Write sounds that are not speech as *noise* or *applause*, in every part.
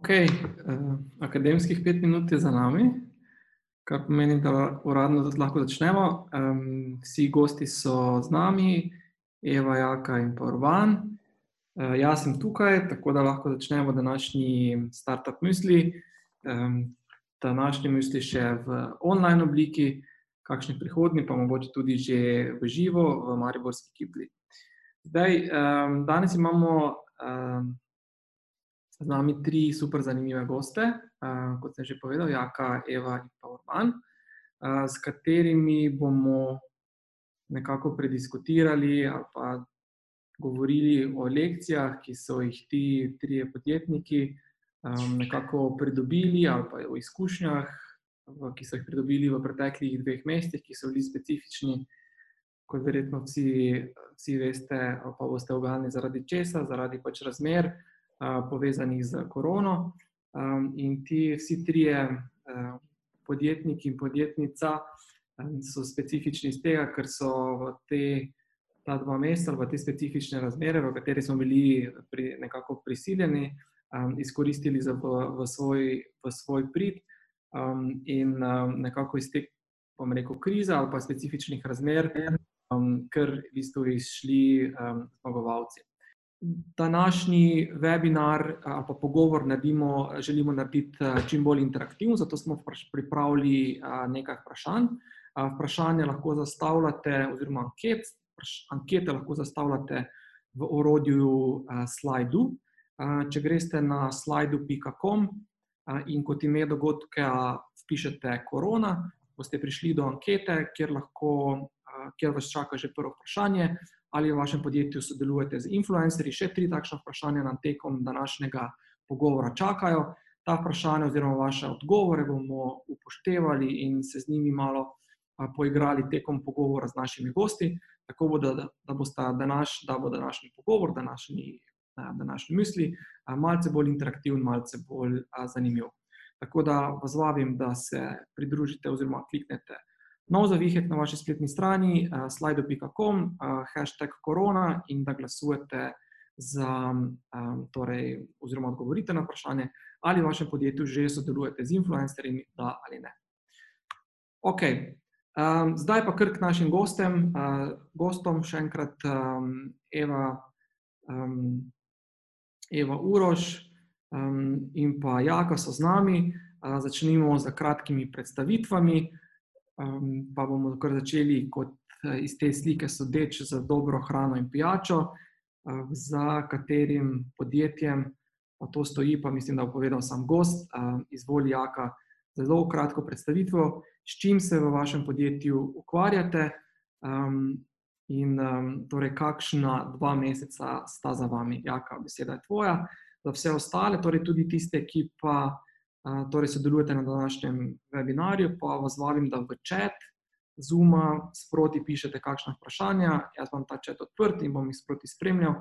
Ok, uh, akademskih pet minut je za nami, kar pomeni, da uradno tudi lahko začnemo. Um, vsi gosti so z nami, Eva, Jaka in Porvan. Uh, jaz sem tukaj, tako da lahko začnemo današnji startup misli. Um, današnji misli še v online obliki, kakšni prihodni, pa mogoče tudi že v živo, v Mariborski kibli. Zdaj, um, danes imamo. Um, z nami tri super zanimive goste, uh, kot sem že povedal, Jaka, Eva in pa Urban, uh, s katerimi bomo nekako prediskutirali ali pa govorili o lekcijah, ki so jih ti trije podjetniki um, nekako pridobili, ali pa o izkušnjah, ki so jih pridobili v preteklih dveh mesecih, ki so bili specifični. Kot verjetno vsi, vsi veste, pa boste ogaljeni zaradi česa, zaradi pač razmer, povezanih z korono. In ti vsi trije podjetniki in podjetnica so specifični iz tega, ker so v te, ta dva meseca, v te specifične razmere, v kateri smo bili pri, nekako prisiljeni, izkoristili za v, v, svoj, v svoj prid in nekako iz te, bom rekel, krize ali pa specifičnih razmer, ker v bistvu izšli zmagovalci današnji webinar ali pa pogovor naredimo, želimo narediti čim bolj interaktivno, zato smo pripravili nekaj vprašanj. Vprašanje lahko zastavljate, oziroma anket, ankete lahko zastavljate v orodju Slido. Če greste na slido.com in kot ime dogodka pišete korona, boste prišli do ankete, kjer, lahko, kjer vas čaka že prvo vprašanje ali v vašem podjetju sodelujete z influencerji. Še tri takšne vprašanja nam tekom današnjega pogovora čakajo. Ta vprašanja, oziroma vaše odgovore, bomo upoštevali in se z njimi malo poigrali tekom pogovora z našimi gosti, tako bo, da, da, današ, da bo današnji pogovor, današnji, današnji misli, malce bolj interaktiven, malce bolj zanimiv. Tako da vas vabim, da se pridružite oziroma kliknete nov zavihek na vaši spletni strani, uh, slido.com, uh, hashtag korona in da glasujete za, um, torej, oziroma odgovorite na vprašanje, ali v vašem podjetju že sodelujete z influencerji, da ali ne. Ok, um, zdaj pa kar k našim gostem, uh, gostom še enkrat um, Eva, um, Eva Uroš um, in pa Jaka so z nami. Uh, začnimo z kratkimi predstavitvami. Um, pa bomo kar začeli kot eh, iz te slike sodeč za dobro hrano in pijačo, uh, za katerim podjetjem pa to stoji, pa mislim, da bo povedal sam gost, uh, izvoli Jaka, zelo kratko predstavitvo, s čim se v vašem podjetju ukvarjate um, in um, torej kakšna dva meseca sta za vami. Jaka, beseda je tvoja. Za vse ostale, torej tudi tiste, ki pa torej sodelujete na današnjem webinarju, pa vas vabim, da v čat Zuma sproti pišete kakšna vprašanja. Jaz vam ta čat odprt in bom jih sproti spremljal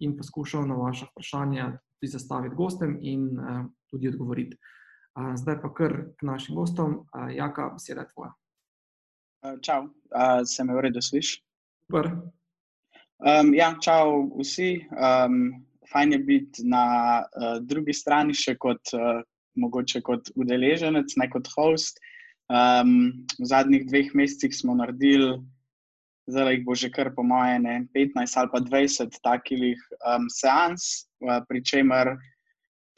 in poskušal na vaše vprašanja tudi zastaviti gostem in uh, tudi odgovoriti. Uh, zdaj pa kar k našim gostom. Uh, Jaka, beseda je tvoja. Čau, se me v redu sliši? Super. Um, ja, čau vsi. Um, fajn je biti na uh, drugi strani, še kot uh, mogoče kot udeleženec, ne kot host. Um, v zadnjih dveh mesecih smo naredili, zdaj jih bo že kar po moje ne 15 ali pa 20 takih um, seans, uh, pri čemer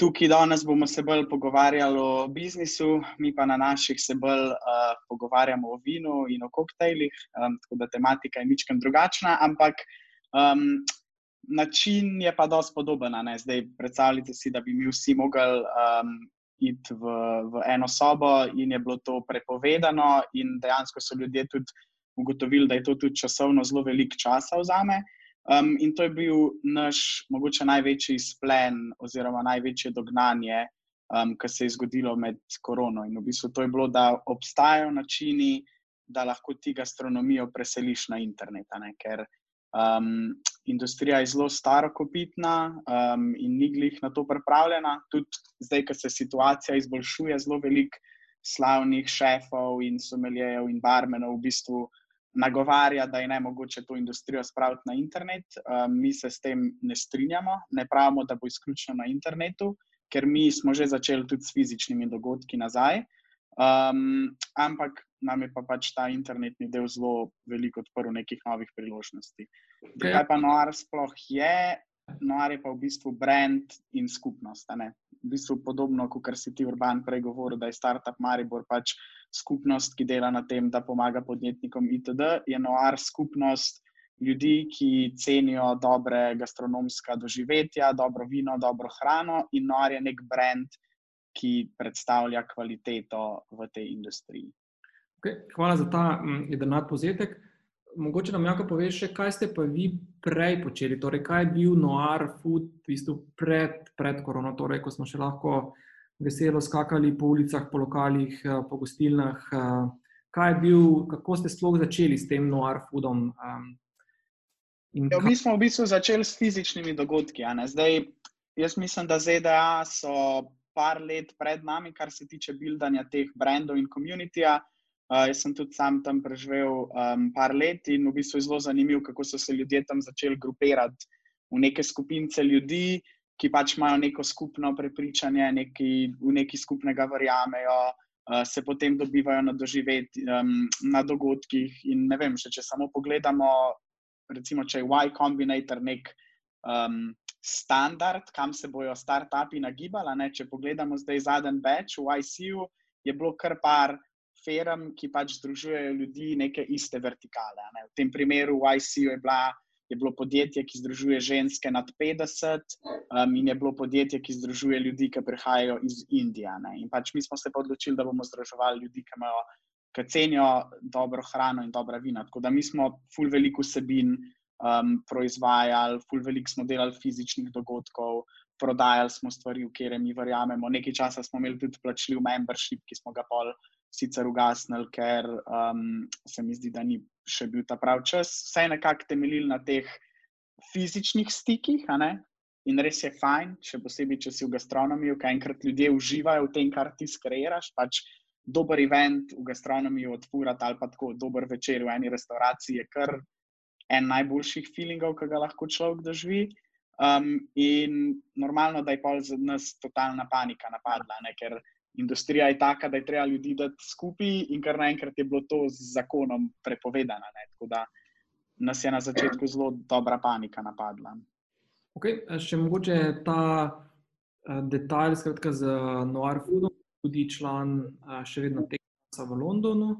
tukaj danes bomo se bolj pogovarjali o biznisu, mi pa na naših se bolj uh, pogovarjamo o vinu in o koktejlih, um, tako da tematika je ničkem drugačna, ampak. Um, način je pa dosti podoben. Zdaj, predstavljajte si, da bi mi vsi mogli um, iti v, v eno sobo, in je bilo to prepovedano, in dejansko so ljudje tudi ugotovili, da je to tudi časovno zelo velik čas vzame. Um, in to je bil naš, mogoče največji splen, oziroma največje dognanje, um, kar se je zgodilo med korono. In v bistvu to je bilo, da obstajajo načini, da lahko ti gastronomijo preseliš na internet. Ker um, industrija je zelo starokopitna um, in ni glih na to pripravljena. Tudi zdaj, ko se situacija izboljšuje, zelo veliko slavnih šefov in someljejev in barmenov v bistvu nagovarja, da je ne mogoče to industrijo spraviti na internet. Um, mi se s tem ne strinjamo, ne pravimo, da bo izključno na internetu, ker mi smo že začeli tudi s fizičnimi dogodki nazaj. Um, ampak nam je pa pač ta internetni del zelo veliko odprl nekih novih priložnosti. Okay. Kaj pa noar sploh je? Noar je pa v bistvu brand in skupnost. V bistvu podobno, kot si ti urban prej govoril, da je startup Maribor pač skupnost, ki dela na tem, da pomaga podjetnikom itd. Je noar skupnost ljudi, ki cenijo dobre gastronomska doživetja, dobro vino, dobro hrano in noar je nek brand, ki predstavlja kvaliteto v tej industriji. Okay, hvala za ta mm, jedrnat povzetek. Mogoče nam lahko poveš, kaj ste pa vi prej počeli, torej kaj je bil noir food v bistvu pred, pred korona, torej ko smo še lahko veselo skakali po ulicah, po lokalih, eh, po gostilnah. Eh, kaj je bil, kako ste sploh začeli s tem noir foodom? Ehm, ja, mi smo v bistvu začeli s fizičnimi dogodki. Zdaj, jaz mislim, da ZDA so par let pred nami, kar se tiče buildanja teh brandov in komunitija. Uh, jaz sem tudi sam tam preživel um, par let in v bistvu je zelo zanimivo, kako so se ljudje tam začeli grupirati v neke skupince ljudi, ki pač imajo neko skupno prepričanje, neki, v neki skupnega verjamejo, uh, se potem dobivajo na doživeti um, na dogodkih. In ne vem, še, če samo pogledamo, recimo, če je Y Combinator nek. Um, standard, kam se bodo startupi nagibali. Če pogledamo zdaj zadnji več v ICU, je bilo kar par firm, ki pač združujejo ljudi neke iste vertikale. Ne. V tem primeru v ICU je, bila, je bilo podjetje, ki združuje ženske nad 50, um, in je bilo podjetje, ki združuje ljudi, ki prihajajo iz Indije. In pač mi smo se odločili, da bomo združevali ljudi, ki imajo. Ki cenijo dobro hrano in dobra vina. Tako da mi smo, ful, veliko vsebin, um, proizvajali, ful veliko smo delali fizičnih dogodkov, prodajali smo stvari, v katere mi verjamemo. Nekaj časa smo imeli tudi plačljiv membership, ki smo ga pol sicer ugasnili, ker um, se mi zdi, da ni še bil ta pravi čas. Vse je nekako temeljil na teh fizičnih stikih. In res je fajn, še posebej, če si v gastronomiji, kaj enkrat ljudje uživajo v tem, kar ti skreiraš. Pač dober event v gastronomiji odpurati ali pa tako dober večer v eni restavraciji je kar en najboljših feelingov, ki ga lahko človek doživi. Um, in normalno, da je pol za nas totalna panika napadla, ne? ker industrija je taka, da je treba ljudi dati skupaj, in kar naenkrat je bilo to z zakonom prepovedano. Tako da nas je na začetku zelo dobra panika napadla. Okay, še mogoče ta uh, detajl, skratka, z Noir Foodom, tudi član uh, še vedno tega v Londonu.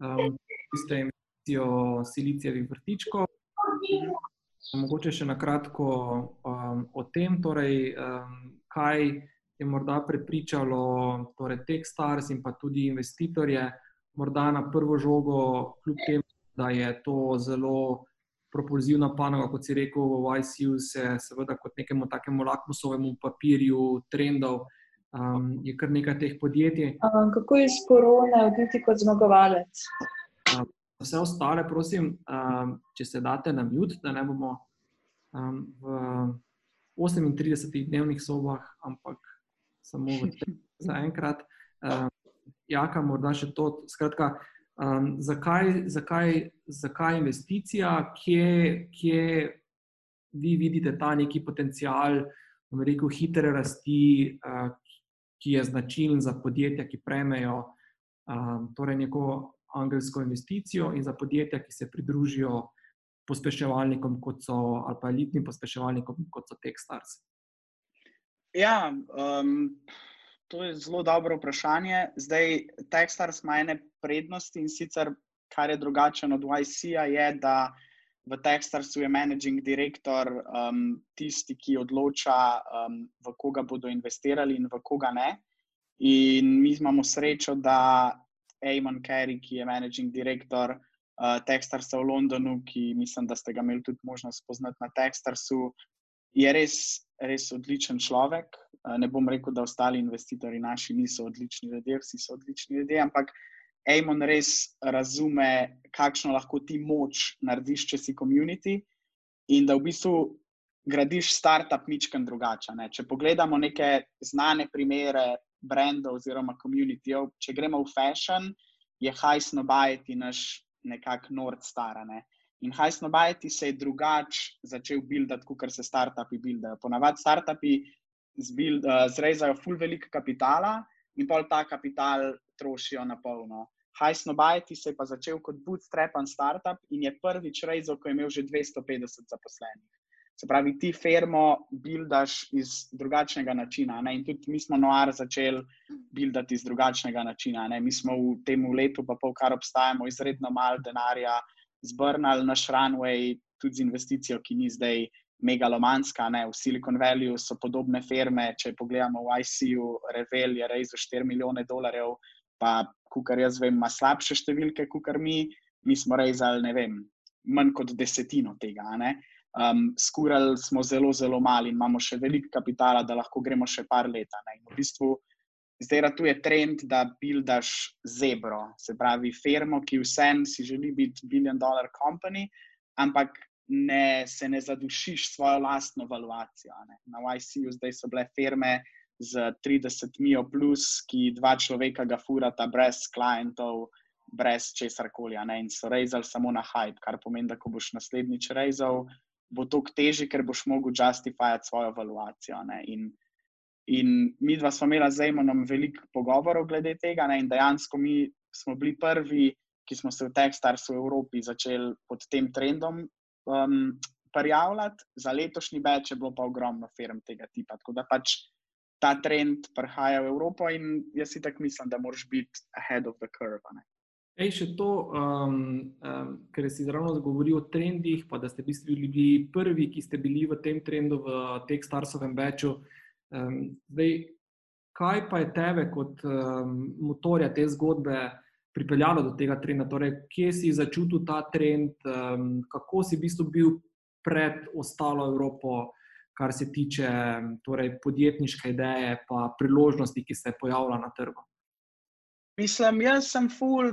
Um, ste jim investicijo silicijevih vrtičkov. Mogoče še na kratko um, o tem, torej, um, kaj je morda prepričalo torej, Techstars in pa tudi investitorje, morda na prvo žogo, kljub temu, da je to zelo propulzivna panoga, kot si rekel, v ICU se seveda kot nekemu takemu lakmusovemu papirju trendov. Um, je kar nekaj teh podjetij. Um, kako je s korona, oditi kot zmagovalec? Um, vse ostale, prosim, um, če se date na mute, da ne bomo um, v 38 dnevnih sobah, ampak samo *laughs* za enkrat. Um, jaka, morda še to. Skratka, um, zakaj, zakaj, zakaj investicija, kje, kje vi vidite ta neki potencial, bom rekel, hitre rasti, uh, ki je značilen za podjetja, ki prejmejo um, torej neko angelsko investicijo in za podjetja, ki se pridružijo pospeševalnikom, kot so ali pa elitnim pospeševalnikom, kot so Techstars? Ja, um, to je zelo dobro vprašanje. Zdaj, Techstars ima ene prednosti in sicer, kar je drugače od YC-a, je, da v Techstarsu je managing director um, tisti, ki odloča, um, v koga bodo investirali in v koga ne. In mi imamo srečo, da Eamon Carey, ki je managing director uh, Techstarsa v Londonu, ki mislim, da ste ga imeli tudi možnost spoznati na Techstarsu, je res, res odličen človek. Uh, ne bom rekel, da ostali investitorji naši niso odlični ljudje, vsi so odlični ljudje, ampak Eamon res razume, kakšno lahko ti moč narediš, če si komunity in da v bistvu. Gradiš startup, ničkam drugače. Ne? Če pogledamo neke znane primere brendov oziroma komunitijev. Če gremo v fashion, je High Snobajti naš nekakšen Nord Star. Ne? In High Snobajti se je drugače začel buildati, kot se startupi buildajo. Ponavadi startupi zbil, uh, zrezajo ful veliko kapitala in pol ta kapital trošijo na polno. Hajsnobajti se je pa začel kot bootstrapan startup in je prvič rezal, ko je imel že 250 zaposlenih. Se pravi, ti firmo buildaš iz drugačnega načina. Ne? In tudi mi smo noar začeli buildati iz drugačnega načina. Ne? Mi smo v tem letu, pa pol, kar obstajamo, izredno malo denarja zbrnili naš runway, tudi z investicijo, ki ni zdaj megalomanska. Ne? V Silicon Valley so podobne firme. Če pogledamo v ICU, Revel je za 4 milijone dolarjev, pa kar jaz vem, ima slabše številke, kot mi. Mi smo rezali, ne vem, manj kot desetino tega. Um, skurali smo zelo, zelo mali in imamo še veliko kapitala, da lahko gremo še par let. V bistvu, zdaj tu je trend, da buildaš zebro, se pravi, firmo, ki vsem si želi biti billion dollar company, ampak ne, se ne zadušiš svojo lastno valuacijo. Na YC-ju zdaj so bile firme z 30 mijo plus, ki dva človeka ga furata brez klientov. Brez česar koli, in so rezali samo na hype, kar pomeni, da ko boš naslednjič rezal, bo to teže, ker boš mogel justifirati svojo valuacijo. In, in mi dva smo imeli z Ejmonom veliko pogovorov glede tega, ne? in dejansko mi smo bili prvi, ki smo se v Techstars v Evropi začeli pod tem trendom um, prijavljati, za letošnji več je bilo pa ogromno firm tega tipa. Tako da pač ta trend prihaja v Evropo in jaz si tako mislim, da moraš biti ahead of the curve. Ne? Ej, še to, um, um, ker si zelo govoril o trendih, pa da ste bili prvi, ki ste bili v tem trendu, v tem Starsovem veču. Um, zdaj, kaj pa je tebe kot um, motorja te zgodbe pripeljalo do tega trenda? Torej, kje si začutil ta trend, um, kako si v bistvu bil pred ostalo Evropo, kar se tiče torej, podjetniške ideje in priložnosti, ki se pojavljajo na trgu? Mislim, jaz sem full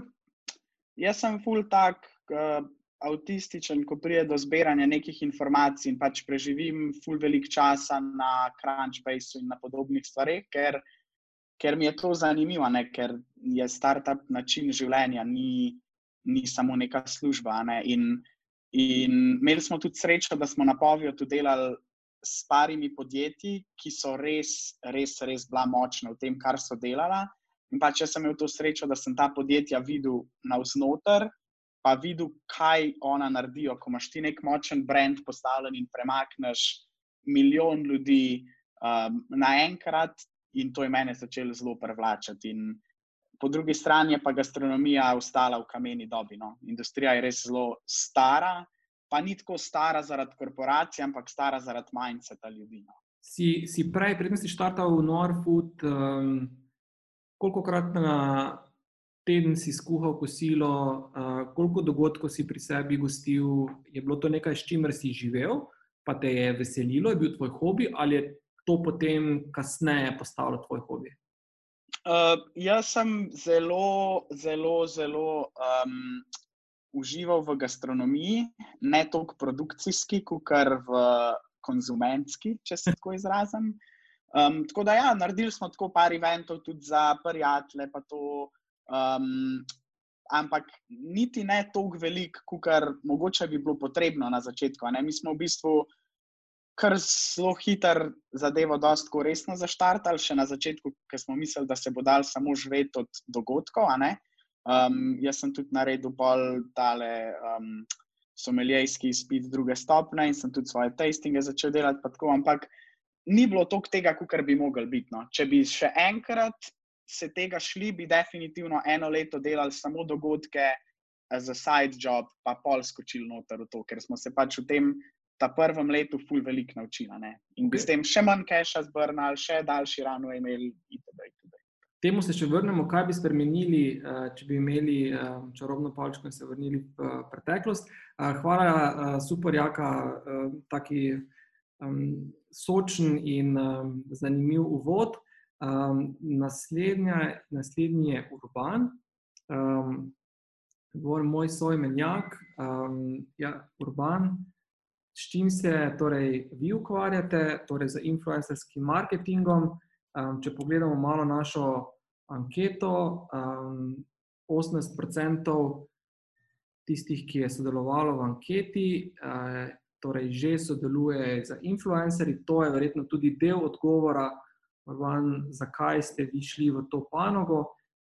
jaz sem full tak uh, avtističen, ko pride do zbiranja nekih informacij in pač preživim full velik časa na Crunchbase in na podobnih stvareh, ker, ker mi je to zanimivo, ne? ker je startup način življenja, ni, ni samo neka služba. Ne? In, in imeli smo tudi srečo, da smo na Povijo tudi delali. S parimi podjetji, ki so res, res, res bila močna v tem, kar so delala, In pa če sem imel to srečo, da sem ta podjetja videl navznoter, pa videl, kaj ona naredijo, ko imaš ti nek močen brand postavljen in premakneš milijon ljudi um, naenkrat, in to je meni začelo zelo privlačiti. In po drugi strani je pa gastronomija ostala v kameni dobi. No. Industrija je res zelo stara, pa ni tako stara zaradi korporacij, ampak stara zaradi mindseta ljudi. No. Si, si prej, predtem si štartal v Norfood. Um koliko krat na teden si skuhal kosilo, uh, koliko dogodkov si pri sebi gostil, je bilo to nekaj, s čimer si živel, pa te je veselilo, je bil tvoj hobi, ali je to potem kasneje postalo tvoj hobi? Uh, jaz sem zelo, zelo, zelo um, užival v gastronomiji, ne toliko produkcijski, kot v konzumentski, če se tako izrazim. Um, tako da, ja, naredili smo tako par eventov tudi za prijatelje. Um, ampak niti ne toliko velik, kot mogoče bi bilo potrebno na začetku. Ne? Mi smo v bistvu kar zelo hiter zadevo, dosta resno zaštartali, še na začetku, ker smo mislili, da se bo dal samo živeti od dogodkov. Um, jaz sem tudi naredil bolj tale. Um, Someljski izpit druge stopne in sem tudi svoje tastinge začel delati. Tako, ampak ni bilo toliko tega, kot bi mogli biti. No. Če bi še enkrat se tega šli, bi definitivno eno leto delali samo dogodke za side job, pa pol skočili noter v to, ker smo se pač v tem. Ta prvem letu, ful, veliko naučila. Ne? In bi s tem še manj keša zbrnili, še daljši rano imeli, itd. itd. Temu se še vrnemo, kaj bi spremenili, eh, če bi imeli eh, čarobno palčko in se vrnili v preteklost. Eh, hvala, super, jaka, taki sočen in zanimiv uvod. Um, naslednja, naslednji je Urban, um, moj soimenjak. Um, ja, Urban, s čim se torej, vi ukvarjate, torej z influencerskim marketingom. Um, če pogledamo malo našo anketo, um, 18% tistih, ki je sodelovalo v anketi, uh, torej že sodeluje z influencerji. To je verjetno tudi del odgovora, Urban, zakaj ste vi šli v to panogo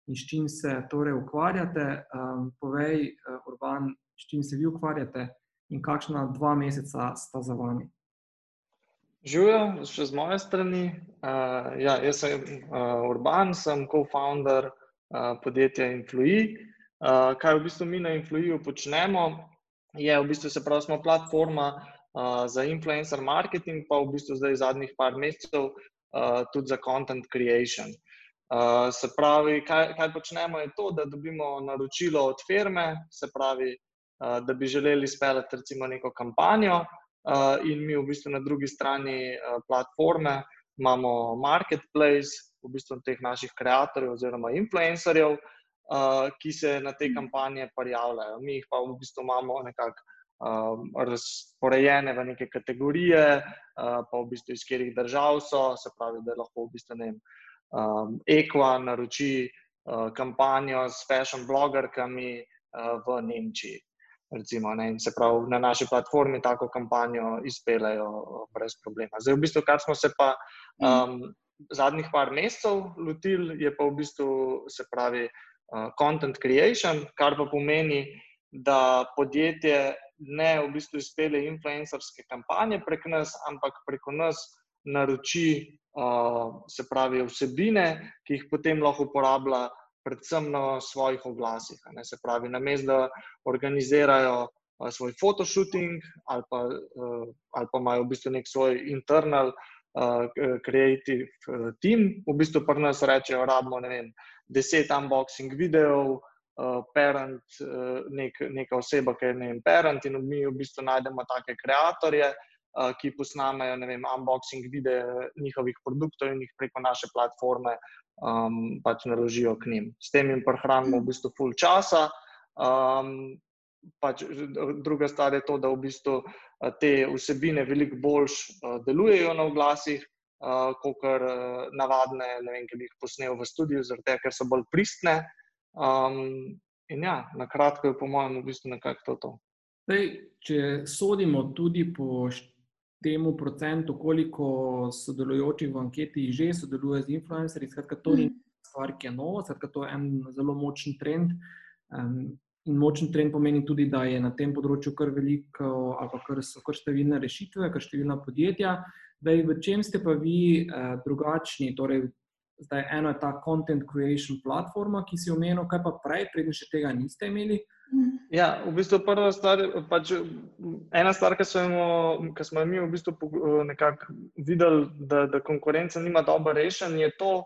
in s čim se torej ukvarjate. Um, povej, Urban, s čim se vi ukvarjate in kakšna dva meseca sta za vami. Živijo, še z moje strani. Uh, ja, jaz sem uh, Urban, sem co-founder uh, podjetja Influi. Uh, kaj v bistvu mi na Influiju počnemo, je v bistvu se pravi, smo platforma uh, za influencer marketing, pa v bistvu zdaj zadnjih par mesecev uh, tudi za content creation. Uh, se pravi, kaj, kaj počnemo, je to, da dobimo naročilo od firme, se pravi, uh, da bi želeli speljati recimo neko kampanjo. Uh, in mi v bistvu na drugi strani uh, platforme imamo marketplace, v bistvu teh naših ustvarjalcev oziroma influencerjev, uh, ki se na te kampanje prijavljajo. Mi jih pa v bistvu imamo nekako uh, razporejene v neke kategorije, uh, pa v bistvu iz katerih držav so, se pravi, da lahko v bistvu ne vem. Um, Equa naroči uh, kampanjo s fashion blogerkami uh, v Nemčiji recimo, ne, se pravi, na naši platformi tako kampanjo izpeljajo brez problema. Zdaj, v bistvu, kar smo se pa um, zadnjih par mesecev lotili, je pa v bistvu, se pravi, uh, content creation, kar pa pomeni, da podjetje ne v bistvu izpelje influencerske kampanje prek nas, ampak preko nas naroči, uh, se pravi, vsebine, ki jih potem lahko uporablja predvsem na svojih oglasih. Ne, se pravi, na mestu, da organizirajo uh, svoj fotoshooting ali pa, uh, ali pa imajo v bistvu nek svoj internal uh, creative team, v bistvu pa nas rečejo, rabimo ne vem, deset unboxing videov. Uh, parent, uh, nek, neka oseba, ki je ne vem, parent, in mi v bistvu najdemo take ustvarjalce, uh, ki posnamejo vem, unboxing videe njihovih produktov in jih preko naše platforme um, pač naložijo k njim. S tem jim prehranimo v bistvu full časa. Um, pač druga stvar je to, da v bistvu te vsebine veliko bolj uh, delujejo na oglasih, uh, kot uh, navadne, ne vem, ki bi jih posnel v studiu, zato ker so bolj pristne. Um, in ja, na kratko je po mojem v bistvu nekako to. to. Zdaj, če sodimo tudi po temu procentu, koliko sodelujočih v anketi že sodeluje z influencerji. Skratka, to ni mhm. stvar, ki je nova, skratka, to je en zelo močen trend. Um, in močen trend pomeni tudi, da je na tem področju kar veliko, ali pa kar so kar številne rešitve, kar številna podjetja. Daj, v čem ste pa vi uh, drugačni? Torej, zdaj, eno je ta content creation platforma, ki si omenil, kaj pa prej, preden še tega niste imeli. Ja, v bistvu prva stvar, pač ena stvar, ki smo, ki smo mi v bistvu nekako videli, da, da konkurenca nima dobro rešen, je to,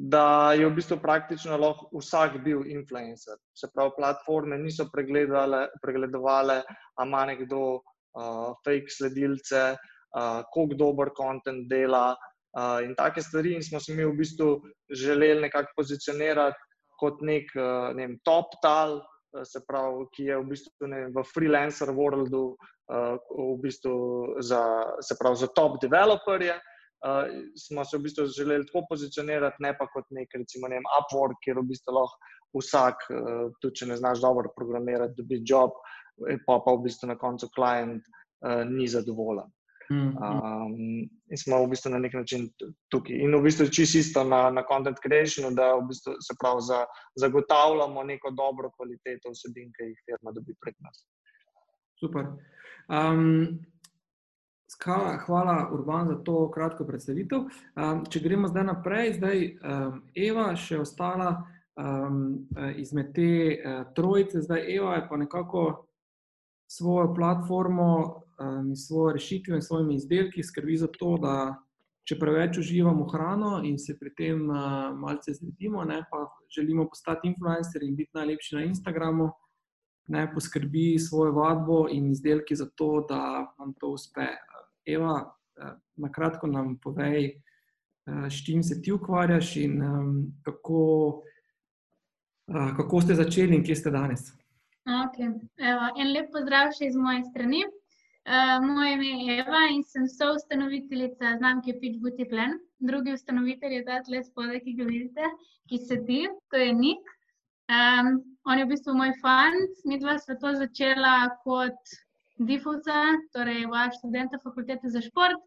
da je v bistvu praktično lahko vsak bil influencer. Se pravi, platforme niso pregledovale, a ima nekdo uh, fake sledilce, uh, koliko dober kontent dela uh, in take stvari. In smo se mi v bistvu želeli nekako pozicionirati kot nek uh, ne vem, top tal. Eh, se pravi, ki je v bistvu ne, v freelancer worldu, uh, v bistvu za, se pravi, za top developerje. Uh, smo se v bistvu želeli tako pozicionirati, ne pa kot nek, recimo, ne vem, Upwork, kjer v bistvu lahko vsak, uh, tudi če ne znaš dobro programirati, dobi job, pa pa v bistvu na koncu klient uh, ni zadovoljen. Um, in smo v bistvu na nek način tukaj. In v bistvu čisto isto na, na content creationu, da v bistvu se pravi, za, zagotavljamo neko dobro kvaliteto vsebin, ki jih firma dobi prek nas. Super. Um, skala, hvala, Urban, za to kratko predstavitev. Um, če gremo zdaj naprej, zdaj um, Eva še ostala um, izmed te uh, trojice, zdaj Eva je pa nekako svojo platformo um, svojo rešitvijo in svojimi izdelki skrbi za to, da če preveč uživamo hrano in se pri tem uh, malce zredimo, ne, pa želimo postati influencer in biti najlepši na Instagramu, ne poskrbi svojo vadbo in izdelki za to, da nam to uspe. Eva, uh, na kratko nam povej, uh, s čim se ti ukvarjaš in um, kako, uh, kako ste začeli in kje ste danes. Okay. Evo, en lep pozdrav še iz moje strani. Uh, moje ime je Eva in sem soustanoviteljica znamke Pitch Beauty Plan. Drugi ustanovitelj je ta tle spodaj, ki ga vidite, ki se ti, to je Nik. Um, on je v bistvu moj fant, mi dva sva to začela kot Difovca, torej v študenta fakultete za šport.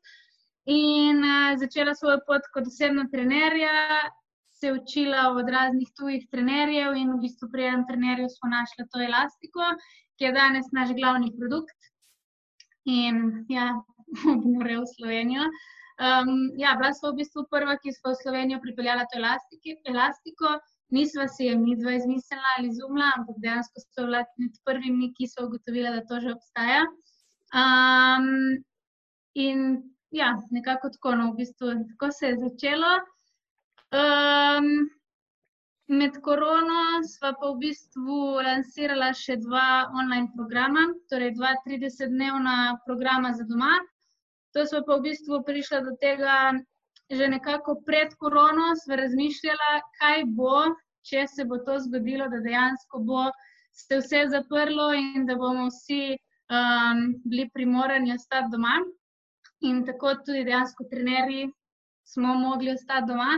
In uh, začela svojo pot kot osebna trenerja, se učila od raznih tujih trenerjev, in v bistvu pri enem trenerju smo našli to elastiko, ki je danes naš glavni produkt. In ja, *laughs* obnore v Slovenijo. Um, ja, bila smo v bistvu prva, ki smo v Slovenijo pripeljala to elastiko. Nisva si je mi dva izmislila ali izumila, ampak dejansko so bili med prvimi, ki so ugotovili, da to že obstaja. Um, in ja, nekako tako, no, v bistvu tako se je začelo. Um, med korono smo pa v bistvu lansirali še dva online programa, torej dva 30-dnevna programa za doma. To smo pa v bistvu prišli do tega, že nekako pred korono, smo razmišljali, kaj bo, če se bo to zgodilo, da dejansko bo se vse zaprlo in da bomo vsi um, bili primorani ostati doma. In tako tudi dejansko trenerji smo mogli ostati doma.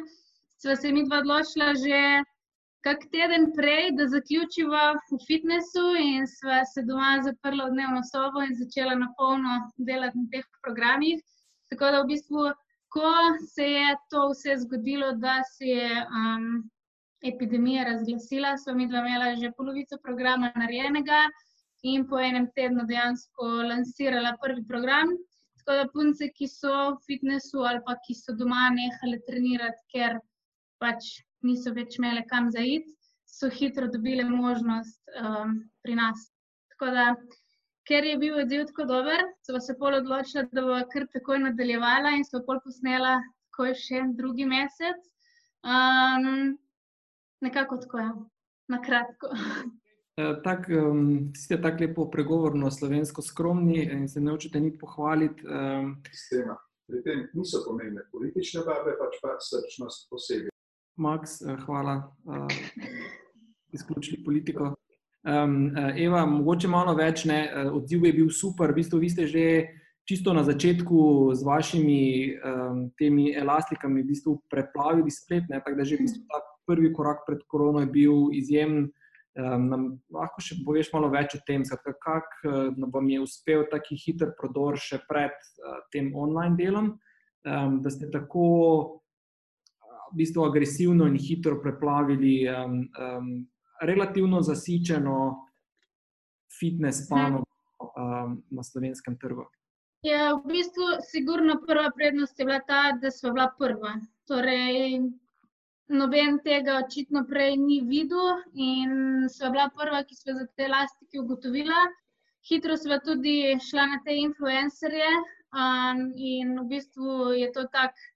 Sva se mi dva odločila že kak teden prej, da zaključiva v fitnessu in sva se doma zaprla v dnevno sobo in začela na polno delati na teh programih. Tako da v bistvu, ko se je to vse zgodilo, da se je um, epidemija razglasila, sva mi dva imela že polovico programa narejenega in po enem tednu dejansko lansirala prvi program. Tako da punce, ki so v fitnessu ali pa ki so doma nehali trenirati, ker pač niso več imele kam zaiti, so hitro dobile možnost um, pri nas. Tako da, ker je bil odziv tako dober, so se pol odločila, da bo kar takoj nadaljevala in so pol posnela takoj še drugi mesec. Um, nekako tako je, na kratko. *laughs* Eh, tak, um, ste tako lepo pregovorno slovensko skromni in se ne učite nič pohvaliti. Um. Pri tem niso pomembne politične barve, pač pa srčnost posebej. Max, eh, hvala, uh, *laughs* izključili politiko. Um, Eva, mogoče malo več, ne, odziv je bil super. V bistvu, vi ste že čisto na začetku z vašimi um, temi elastikami v bistvu preplavili splet, ne, tako da že v bistvu ta prvi korak pred korono je bil izjemen. Um, nam lahko še poveš malo več o tem, kako uh, vam je uspel taki hiter prodor še pred uh, tem online delom, um, da ste tako v bistvu agresivno in hitro preplavili um, um, relativno zasičeno fitness panogo um, na slovenskem trgu. Ja, v bistvu, sigurno prva prednost je bila ta, da smo bila prva. Torej, noben tega očitno prej ni videl, in smo bila prva, ki smo za te elastike ugotovila. Hitro smo tudi šla na te influencerje, um, in v bistvu je to tako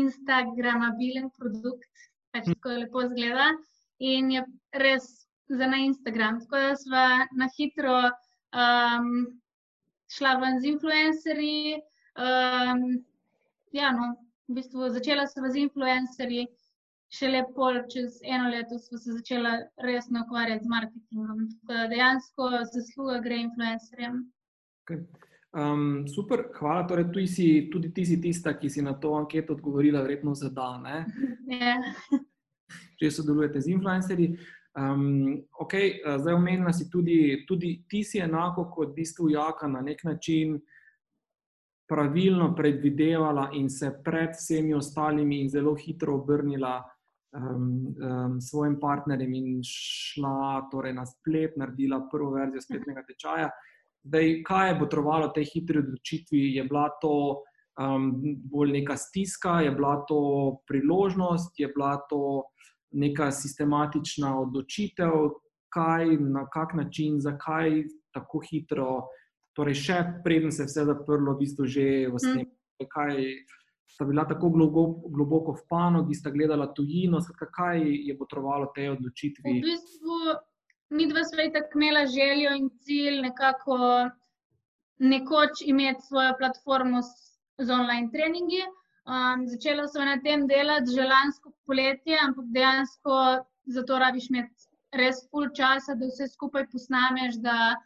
instagramabilen produkt, pač tako lepo zgleda in je res za na Instagram. Tako da smo na hitro um, šla ven z influencerji. Um, ja, no, v bistvu začela sem z influencerji, šele pol čez eno leto smo se začela resno ukvarjati z marketingom. Tako da dejansko zasluga gre influencerjem. Okay. Um, super, hvala. Torej, tudi, si, tudi ti si tista, ki si na to anketo odgovorila, verjetno za dan. Ja. Če sodelujete z influencerji. Um, okay, zdaj, omenila si tudi, tudi ti si enako kot v bistvu Jaka na nek način pravilno predvidevala in se pred vsemi ostalimi in zelo hitro obrnila um, um, svojim partnerjem in šla torej, na splet, naredila prvo verzijo spletnega tečaja. Zdaj, kaj je potrovalo tej hitri odločitvi? Je bila to um, bolj neka stiska, je bila to priložnost, je bila to neka sistematična odločitev, kaj, na kak način, zakaj tako hitro, torej še preden se je vse zaprlo, v bistvu že v sneegu. Mm. Kaj sta bila tako globoko, globoko v panogi, sta gledala tujino, skratka, kaj je potrovalo tej odločitvi? V bistvu mi dva sva tako imela željo in cilj nekako nekoč imeti svojo platformo z, z online treningi. Um, začela sem na tem delati že lansko poletje, ampak dejansko za to rabiš imeti res pol časa, da vse skupaj posnameš, da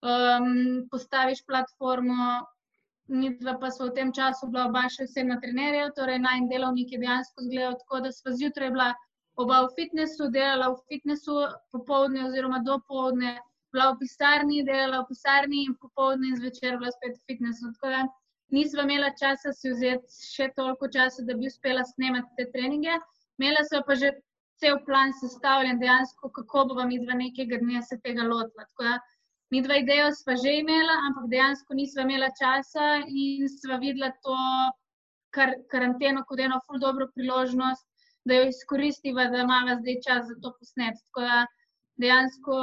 um, postaviš platformo. Mi dva pa smo v tem času bila oba še vsebna trenerja, torej naj delovnik je dejansko izgledal tako, da sva zjutraj bila oba v fitnessu, delala v fitnessu popoldne oziroma dopoldne, bila v pisarni, delala v pisarni in popoldne in zvečer bila spet v fitnessu. Tako da nisva imela časa si vzeti še toliko časa, da bi uspela snemati te treninge. Imela sva pa že cel plan sestavljen, dejansko, kako bova mi dva nekega dne se tega lotila. Tako da mi dva idejo sva že imela, ampak dejansko nisva imela časa in sva videla to kar, karanteno kot eno ful dobro priložnost, da jo izkoristiva, da imamo zdaj čas za to posnet. Tako da dejansko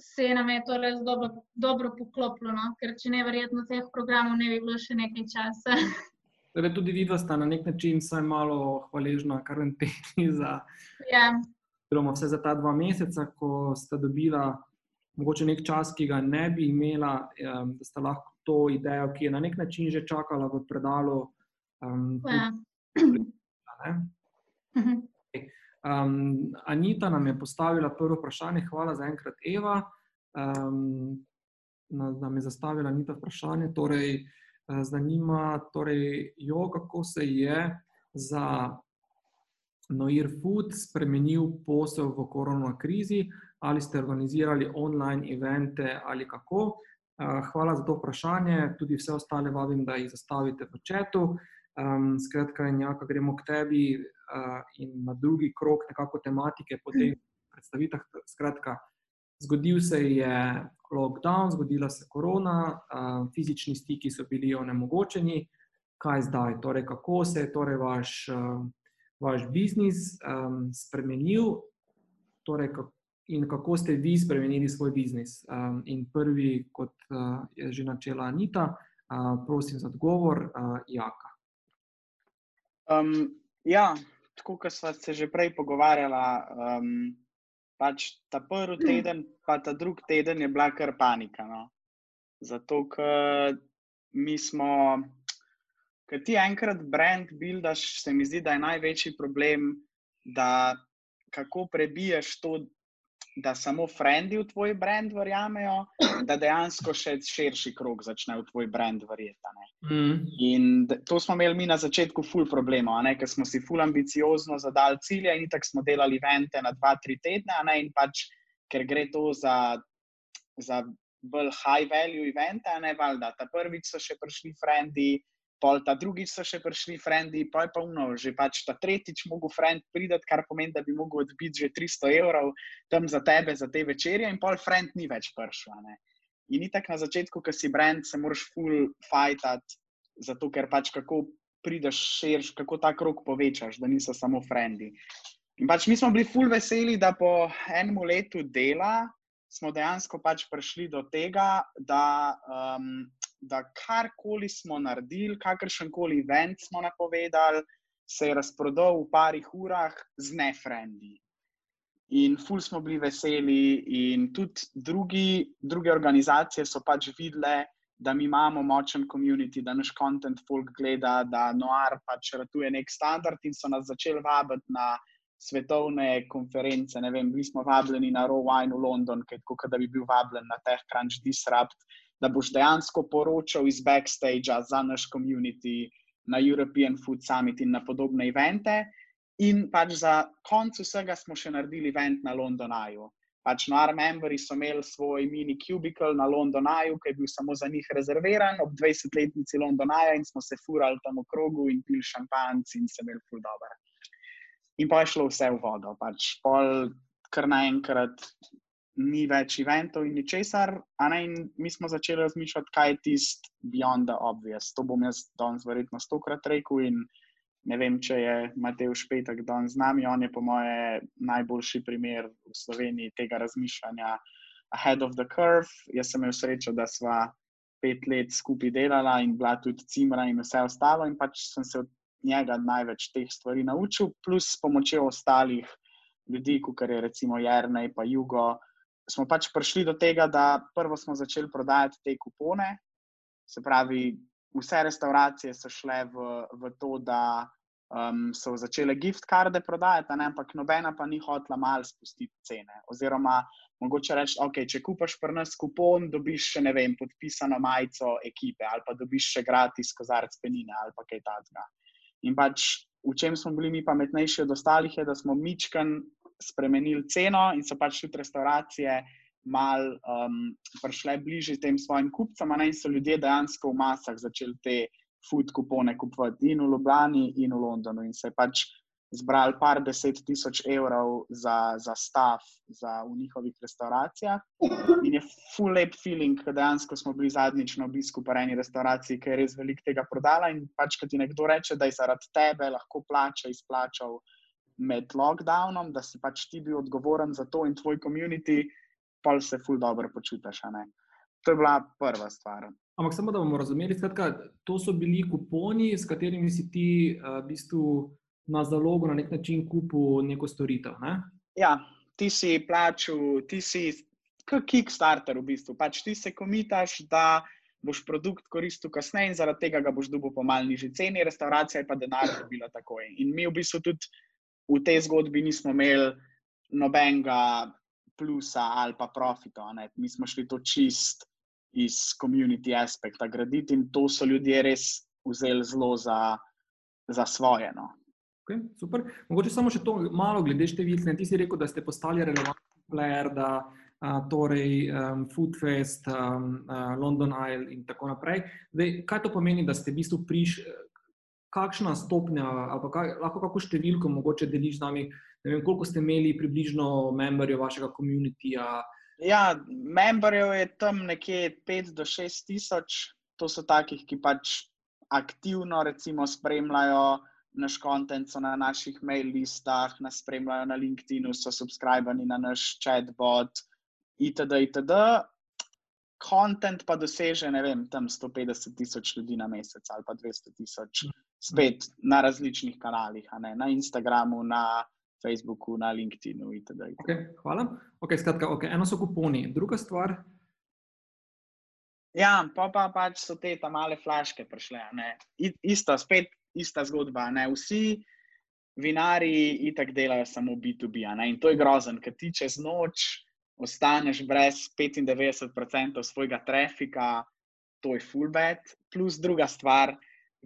se nam je to res dobro, dobro poklopilo, no? ker če ne verjetno teh programov ne bi bilo še nekaj časa. *laughs* Torej, tudi vidva sta na nek način vsaj malo hvaležna karanteni za, ja, oziroma vse za ta dva meseca, ko sta dobila mogoče nek čas, ki ga ne bi imela, em, da sta lahko to idejo, ki je na nek način že čakala v predalu. Um, ja. *clears throat* ne? Mhm. Um, Anita nam je postavila prvo vprašanje, hvala za enkrat, Eva. Um, na- nam je zastavila Anita vprašanje, torej, eh, zanima torej, jo, kako se je za Noir Food spremenil posel v korona krizi, ali ste organizirali online evente ali kako. Eh, Hvala za to vprašanje, tudi vse ostale vabim, da jih zastavite v četu. Um, skratka, Jaka, gremo k tebi uh, in na drugi krok nekako tematike po teh predstavitvah. Skratka, zgodil se je lockdown, zgodila se korona, fizični stiki so bili onemogočeni. Kaj zdaj? Torej, kako se je torej vaš, vaš biznis um, spremenil torej, in kako ste vi spremenili svoj biznis? Um, in prvi, kot uh, je že načela Anita, uh, prosim za odgovor, uh, Jaka. Um, ja, tako kot sva se že prej pogovarjala, um, pač ta prvi teden, pa ta drugi teden je bila kar panika. No. Zato, ker mi smo, ker ti enkrat brand buildaš, se mi zdi, da je največji problem, da kako prebiješ to, da samo frendi v tvoj brand verjamejo, da dejansko še širši krog začne v tvoj brand verjeti. Mm. In to smo imeli mi na začetku, ful problema, ker smo si ful ambiciozno zadali cilje in tako smo delali evente na dva, tri tedne, a ne, in pač, ker gre to za, za bolj high value evente, a ne valjda. Ta prvič so še prišli frendi, pol ta drugič so še prišli frendi, pa je pa uno, že pač ta tretjič mogel friend prideti, kar pomeni, da bi mogel odbiti že 300 evrov tam za tebe, za te večerje, in pol friend ni več prišel. a ne. In itak na začetku, ko si brand, se moraš full fajtati, zato ker pač kako prideš širš, kako ta krok povečaš, da niso samo frendi. In pač mi smo bili full veseli, da po enem letu dela smo dejansko pač prišli do tega, da, um, da karkoli smo naredili, kakršen koli event smo napovedali, se je razprodal v parih urah z nefrendi. In ful smo bili veseli, in tudi drugi, druge organizacije so pač videle, da mi imamo močen community, da naš content folk gleda, da Noir pač ratuje nek standard, in so nas začeli vabiti na svetovne konference. Ne vem, bili smo vabljeni na Wine v London, kot da bi bil vabljen na TechCrunch Disrupt, da boš dejansko poročal iz backstagea za naš community na European Food Summit in na podobne evente. In pač za konec vsega smo še naredili event na Londonaju. Pač Noir membri so imeli svoj mini cubicle na Londonaju, ki je bil samo za njih rezerviran ob 20-letnici Londonaja in smo se furali tam v krogu in pili šampanjci in se imeli ful dobro. In pa je šlo vse v vodo, pač pol kar naenkrat ni več eventov in ničesar, in mi smo začeli razmišljati, kaj je tisti beyond the obvious. To bom jaz danes verjetno stokrat rekel in ne vem, če je Matej Špetek danes z nami, on je po moje najboljši primer v Sloveniji tega razmišljanja ahead of the curve. Jaz sem imel srečo, da sva pet let skupaj delala in bila tudi cimra in vse ostalo in pač sem se od njega največ teh stvari naučil, plus s pomočjo ostalih ljudi, kot je recimo Jrnej pa Jugo, smo pač prišli do tega, da prvo smo začeli prodajati te kupone, se pravi, vse restauracije so šle v, v to, da um, so začele gift karde prodajati, ampak nobena pa ni hotela malo spustiti cene. Oziroma, mogoče reči, ok, če kupaš pri nas kupon, dobiš še ne vem, podpisano majico ekipe ali pa dobiš še gratis kozarec penine ali pa kaj takega. In pač v čem smo bili mi pametnejši od ostalih, je, da smo mičken spremenili ceno in so pač tudi restauracije mal um, prišle bližje tem svojim kupcem, in so ljudje dejansko v masah začeli te food kupone kupovati in v Ljubljani, in v Londonu, in se je pač zbrali par deset tisoč evrov za, za stav za v njihovih restauracijah. In je full lep feeling, ker dejansko smo bili zadnjič na obisku po eni restauraciji, ki je res veliko tega prodala. In pač, ko ti nekdo reče, da je zaradi tebe lahko plača izplačal med lockdownom, da si pač ti bil odgovoren za to in tvoj komunity, pa se full dobro počutiš. To je bila prva stvar. Ampak samo da bomo razumeli, skratka, to so bili kuponi, s katerimi si ti uh, v bistvu na zalogo na nek način kupil neko storitev. Ne? Ja, ti si plačal, ti si kot Kickstarter v bistvu. Pač ti se komitaš, da boš produkt koristil kasneje in zaradi tega ga boš dobil po malni nižji ceni, restauracija je pa denar dobila takoj. In mi v bistvu tudi v tej zgodbi nismo imeli nobenega plusa ali pa profita. Mi smo šli to čist iz community aspekta graditi in to so ljudje res vzeli zelo za, za svoje. No. Okay, super. Mogoče samo še to malo glede številk. Ti si rekel, da ste postali relevantni player, da uh, torej um, Foodfest, um, uh, London Isle in tako naprej. Zdaj, kaj to pomeni, da ste v bistvu prišli, kakšna stopnja ali kaj, lahko kako številko mogoče deliš z nami, ne vem, koliko ste imeli približno memberjev vašega komunitija? Ja, memberjev je tam nekje 5 do 6 tisoč, to so takih, ki pač aktivno recimo spremljajo naš kontent so na naših mail listah, nas spremljajo na LinkedIn, so subskrbani na naš chatbot, itd. itd. Kontent pa doseže, ne vem, tam 150 tisoč ljudi na mesec ali pa 200 tisoč, spet na različnih kanalih, na Instagramu, na Facebooku, na LinkedInu itd. Okay, hvala. Okay, skratka, okay. Eno so kuponi, druga stvar. Ja, pa, pa pač so te tam male flaške prišle. Isto, spet ista zgodba. Ne? Vsi vinari itak delajo samo B2B. In to je grozen, ker ti čez noč ostaneš brez 95% svojega trafika, to je full bed. Plus druga stvar.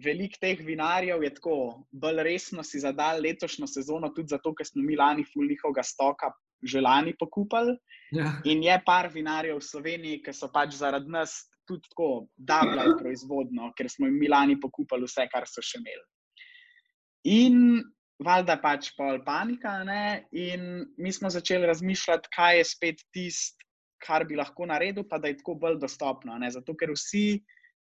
Veliko teh vinarjev je tako, bolj resno si zadal letošnjo sezono, tudi zato, ker smo mi lani full njihovega stoka že lani pokupili. Ja. In je par vinarjev v Sloveniji, ki so pač zaradi nas tudi tako dabljali proizvodno, ker smo jim Milani pokupili vse, kar so še imeli. In valjda pač pol panika, ne? in mi smo začeli razmišljati, kaj je spet tisto, kar bi lahko naredil, pa da je tako bolj dostopno. Ne? Zato, ker vsi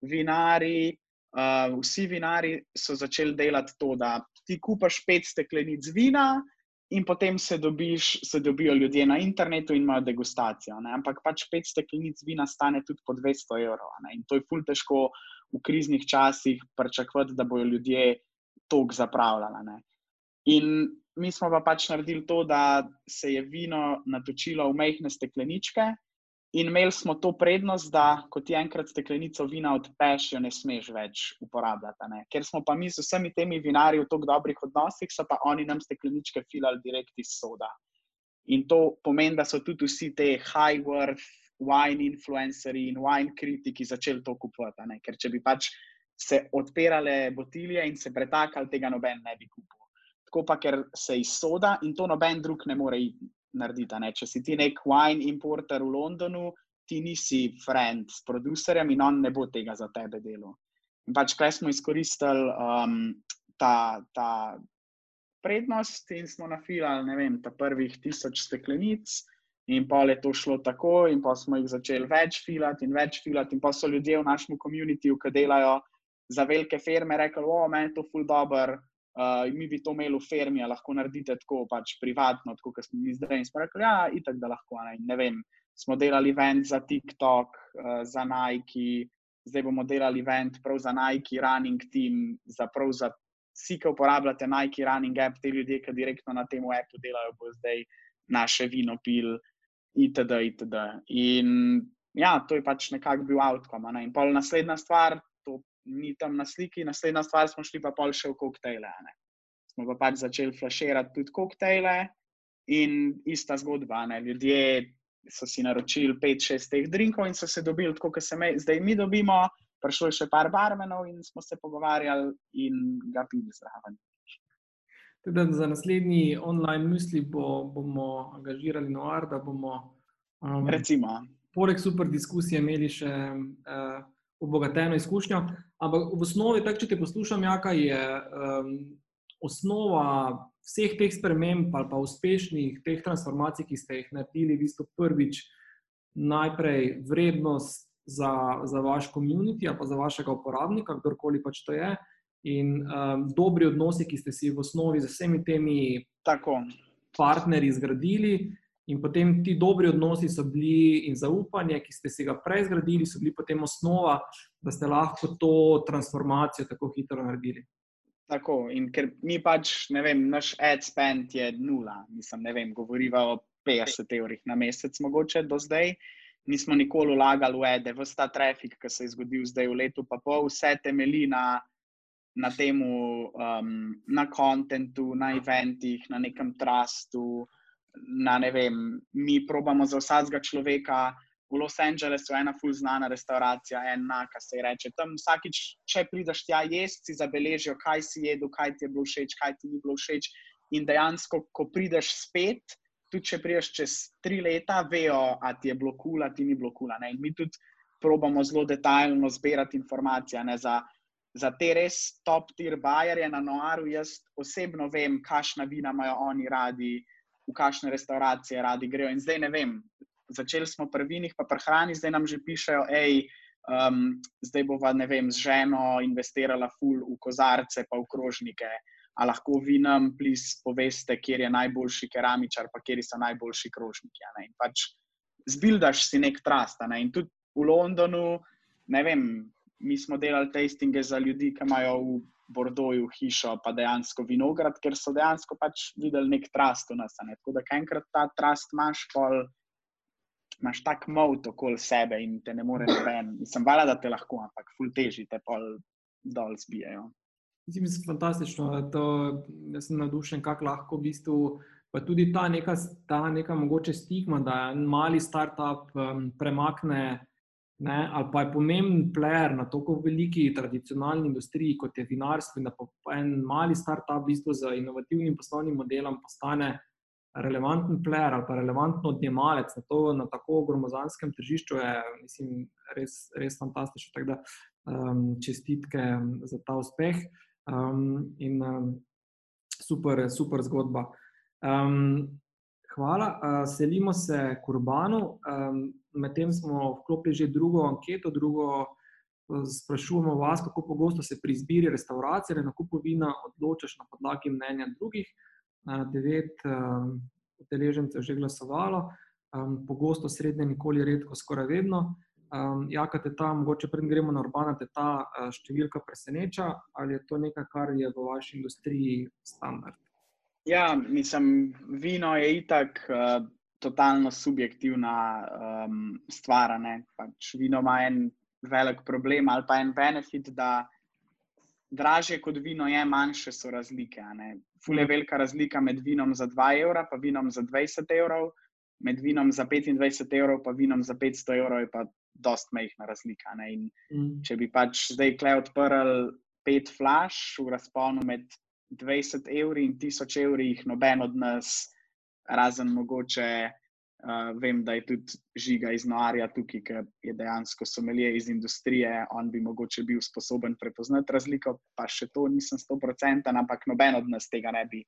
vinari. Uh, vsi vinari so začeli delati to, da ti kupaš pet steklenic vina, in potem se, dobiš, se dobijo ljudje na internetu in imajo degustacijo. Ne? Ampak pač pet steklenic vina stane tudi po 200 evrov. Ne? In to je fulj težko v kriznih časih pričakovati, da bodo ljudje tok zapravljali. In mi smo pa pač naredili to, da se je vino natočilo v mehke stekleničke, In imeli smo to prednost, da ko ti enkrat steklenico vina odpeš, jo ne smeš več uporabljati. Ne? Ker smo pa mi z vsemi temi vinarji v tako dobrih odnosih, so pa oni nam stekleničke filali direkt iz soda. In to pomeni, da so tudi vsi te high-worth wine influencerji in wine kritiki začeli to kupovati. Ker če bi pač se odpirale botilje in se pretakali, tega noben ne bi kupil. Tako pa, ker se iz soda in to noben drug ne more iti narediti. Ne? Če si ti nek wine importer v Londonu, ti nisi friend s producerjem in on ne bo tega za tebe delal. In pač kaj smo izkoristili um, ta, ta prednost in smo nafilali, ne vem, ta prvih tisoč steklenic. In pa je to šlo tako, in pa smo jih začeli več filati in več filati. In pa so ljudje v našem komunitiju, ki delajo za velike firme, rekli: O, meni je to ful dobr, uh, mi bi to imeli v firmi, lahko naredite tako pač privatno, tako kot smo mi zdaj. In smo rekli, ja, itak da lahko. Ne, ne vem, smo delali event za TikTok, uh, za Nike, zdaj bomo delali event prav za Nike Running Team, za prav za vsi, ki uporabljate Nike Running App, te ljudje, ki direktno na tem appu delajo, bo zdaj naše vino pil, itd. itd. In ja, to je pač nekako bil outcome. Ne. In pol naslednja stvar ni tam na sliki, naslednja stvar smo šli pa pol še v koktejle. Ne. Smo pa pač začeli flaširati tudi koktejle in ista zgodba. Ne. Ljudje so si naročili 5-6 teh drinkov in so se dobili tako, kot se me, zdaj mi dobimo. Prišlo je še par barmenov in smo se pogovarjali in ga pili zraven. Teda za naslednji online misli bo, bomo angažirali Noir, da bomo Um, Recimo. poleg super diskusije imeli še uh, obogateno izkušnjo. Ampak v osnovi, tak, če te poslušam, Jaka, je um, osnova vseh teh sprememb ali pa uspešnih teh transformacij, ki ste jih naredili, v bistvu prvič najprej vrednost za, za vaš komunity ali pa za vašega uporabnika, kdorkoli pač to je. In um, dobri odnosi, ki ste si v osnovi z vsemi temi Tako. partnerji zgradili, in potem ti dobri odnosi so bili, in zaupanje, ki ste si ga prej zgradili, so bili potem osnova, da ste lahko to transformacijo tako hitro naredili. Tako, in ker mi pač, ne vem, naš ad spend je nula, mislim, ne vem, govoriva o 50 evrih na mesec, mogoče do zdaj. Nismo nikoli vlagali v ede, vse ta trafik, ki se je zgodil zdaj v letu, pa pol, vse temelji na, na tem, um, na kontentu, na eventih, na nekem trustu. Na, ne vem, mi probamo za vsakega človeka. V Los Angelesu je ena ful znana restauracija, ena, ki se ji reče. Tam vsakič, če prideš tja jesti, si zabeležijo, kaj si jedel, kaj ti je bilo všeč, kaj ti ni bilo všeč. In dejansko, ko prideš spet, tudi če prideš čez tri leta, vejo, a ti je bilo kul, a ti ni bilo kul. In mi tudi probamo zelo detaljno zbirati informacije. Ne, za, za te res top tier bajerje na Noaru, jaz osebno vem, kakšna vina imajo oni radi, v kakšne restauracije radi grejo. In zdaj ne vem, začeli smo pri vinih, pa pri hrani, zdaj nam že pišejo, hej. Um, zdaj bova, ne vem, z ženo investirala ful v kozarce, pa v krožnike. A lahko vi nam, plis, poveste, kje je najboljši keramičar, pa kje so najboljši krožniki. In pač zbildaš si nek trust. ne. In tudi v Londonu, ne vem, mi smo delali tastinge za ljudi, ki imajo v Bordoju hišo, pa dejansko vinograd, ker so dejansko pač videli nek trust v nas. ne. Tako da, kaj enkrat ta trust imaš, pol imaš tak mot okoli sebe in te ne more noben. Mislim, vala, da te lahko, ampak ful teži te pol dol zbijajo. Zdi mi se fantastično. Jaz sem navdušen, kako lahko v bistvu. Pa tudi ta neka, ta neka mogoče stigma, da en mali startup um, premakne, ne, ali pa je pomemben player na tako veliki tradicionalni industriji, kot je vinarstvo, in da pa en mali startup v bistvu z inovativnim poslovnim modelom postane relevanten player ali pa relevanten odjemalec na, to, na tako gromozanskem tržišču, je mislim, res, res fantastično. Tako da um, čestitke za ta uspeh um, in um, super, super zgodba. Um, hvala, uh, selimo se k Urbanu. Um, Medtem smo vklopili že drugo anketo, drugo. Sprašujemo vas, kako pogosto se pri izbiri restauracije ali nakupu vina odločaš na podlagi mnenja drugih devet um, udeležencev že glasovalo, um, pogosto, srednje, nikoli, redko, skoraj vedno. Um, Jaka te ta, mogoče pred gremo na urbana, te ta uh, številka preseneča ali je to nekaj, kar je v vaši industriji standard? Ja, mislim, vino je itak uh, totalno subjektivna um, stvar. Pač vino ima en velik problem ali pa en benefit, da dražje kot vino je, manjše so razlike. Ful je velika razlika med vinom za 2 evra in vinom za 20 evrov, med vinom za 25 evrov in vinom za 500 evrov je pa dost mehna razlika. Mm. Če bi pač zdaj kle odprl pet flash v razponu med 20 evri in 1000 evri, jih noben od nas, razen mogoče Uh, vem, da je tudi žiga iz Noarja tukaj, ki je dejansko somelje iz industrije. On bi mogoče bil sposoben prepoznati razliko, pa še to nisem 100%, ampak noben od nas tega ne bi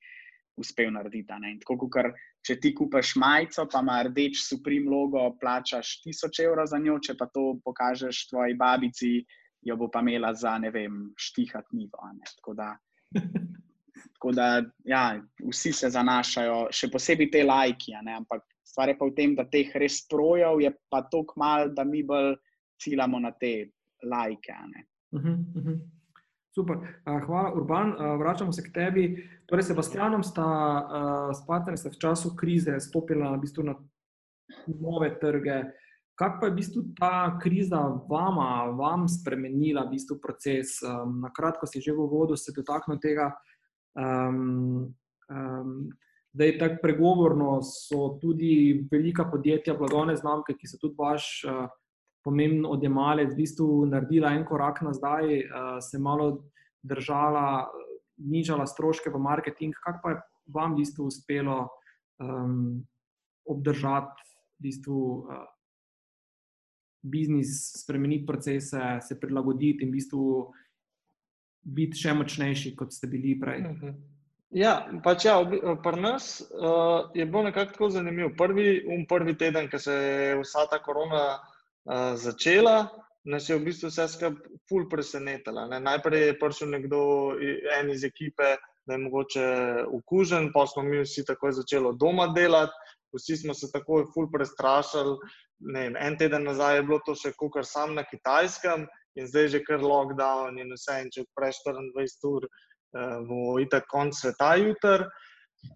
uspel narediti. Tako kot če ti kupaš majico, pa ima rdeč suprim logo, plačaš 1000 evrov za njo, če pa to pokažeš tvoji babici, jo bo pa imela za ne vem, štihat nivo. Tako da. *laughs* Tako da, ja, vsi se zanašajo, še posebej te lajki, ampak Stvar je pa v tem, da teh res projev je pa tako malo, da mi bolj ciljamo na te lajke. Uh -huh, uh -huh. Super, hvala, Urban. Vračamo se k tebi. Torej, Sebastianom sta s partnerjem v času krize stopila v bistvu na nove trge. Kako pa je v bistvu ta kriza vama, vam spremenila v bistvu proces? Na kratko si že v uvodu se dotaknil tega. Um, um, da je tako pregovorno, so tudi velika podjetja, blagovne znamke, ki so tudi vaš uh, pomemben odjemalec, v bistvu naredila en korak nazaj, uh, se malo držala, nižala stroške v marketing. Kako pa je vam v bistvu uspelo um, obdržati v bistvu uh, biznis, spremeniti procese, se prilagoditi in v bistvu biti še močnejši, kot ste bili prej. Mhm. Ja, pač ja, pri nas uh, je bilo nekako tako zanimivo. Prvi, um, prvi teden, ko se je vsa ta korona uh, začela, nas je v bistvu vse skupaj ful presenetila. Ne? Najprej je prišel nekdo en iz ekipe, da je mogoče okužen, pa smo mi vsi takoj začeli doma delati, vsi smo se takoj ful prestrašili. Vem, en teden nazaj je bilo to še kar sam na kitajskem in zdaj je že kar lockdown in vse. In če preš 24 ur, uh, bo itak konc sveta jutr.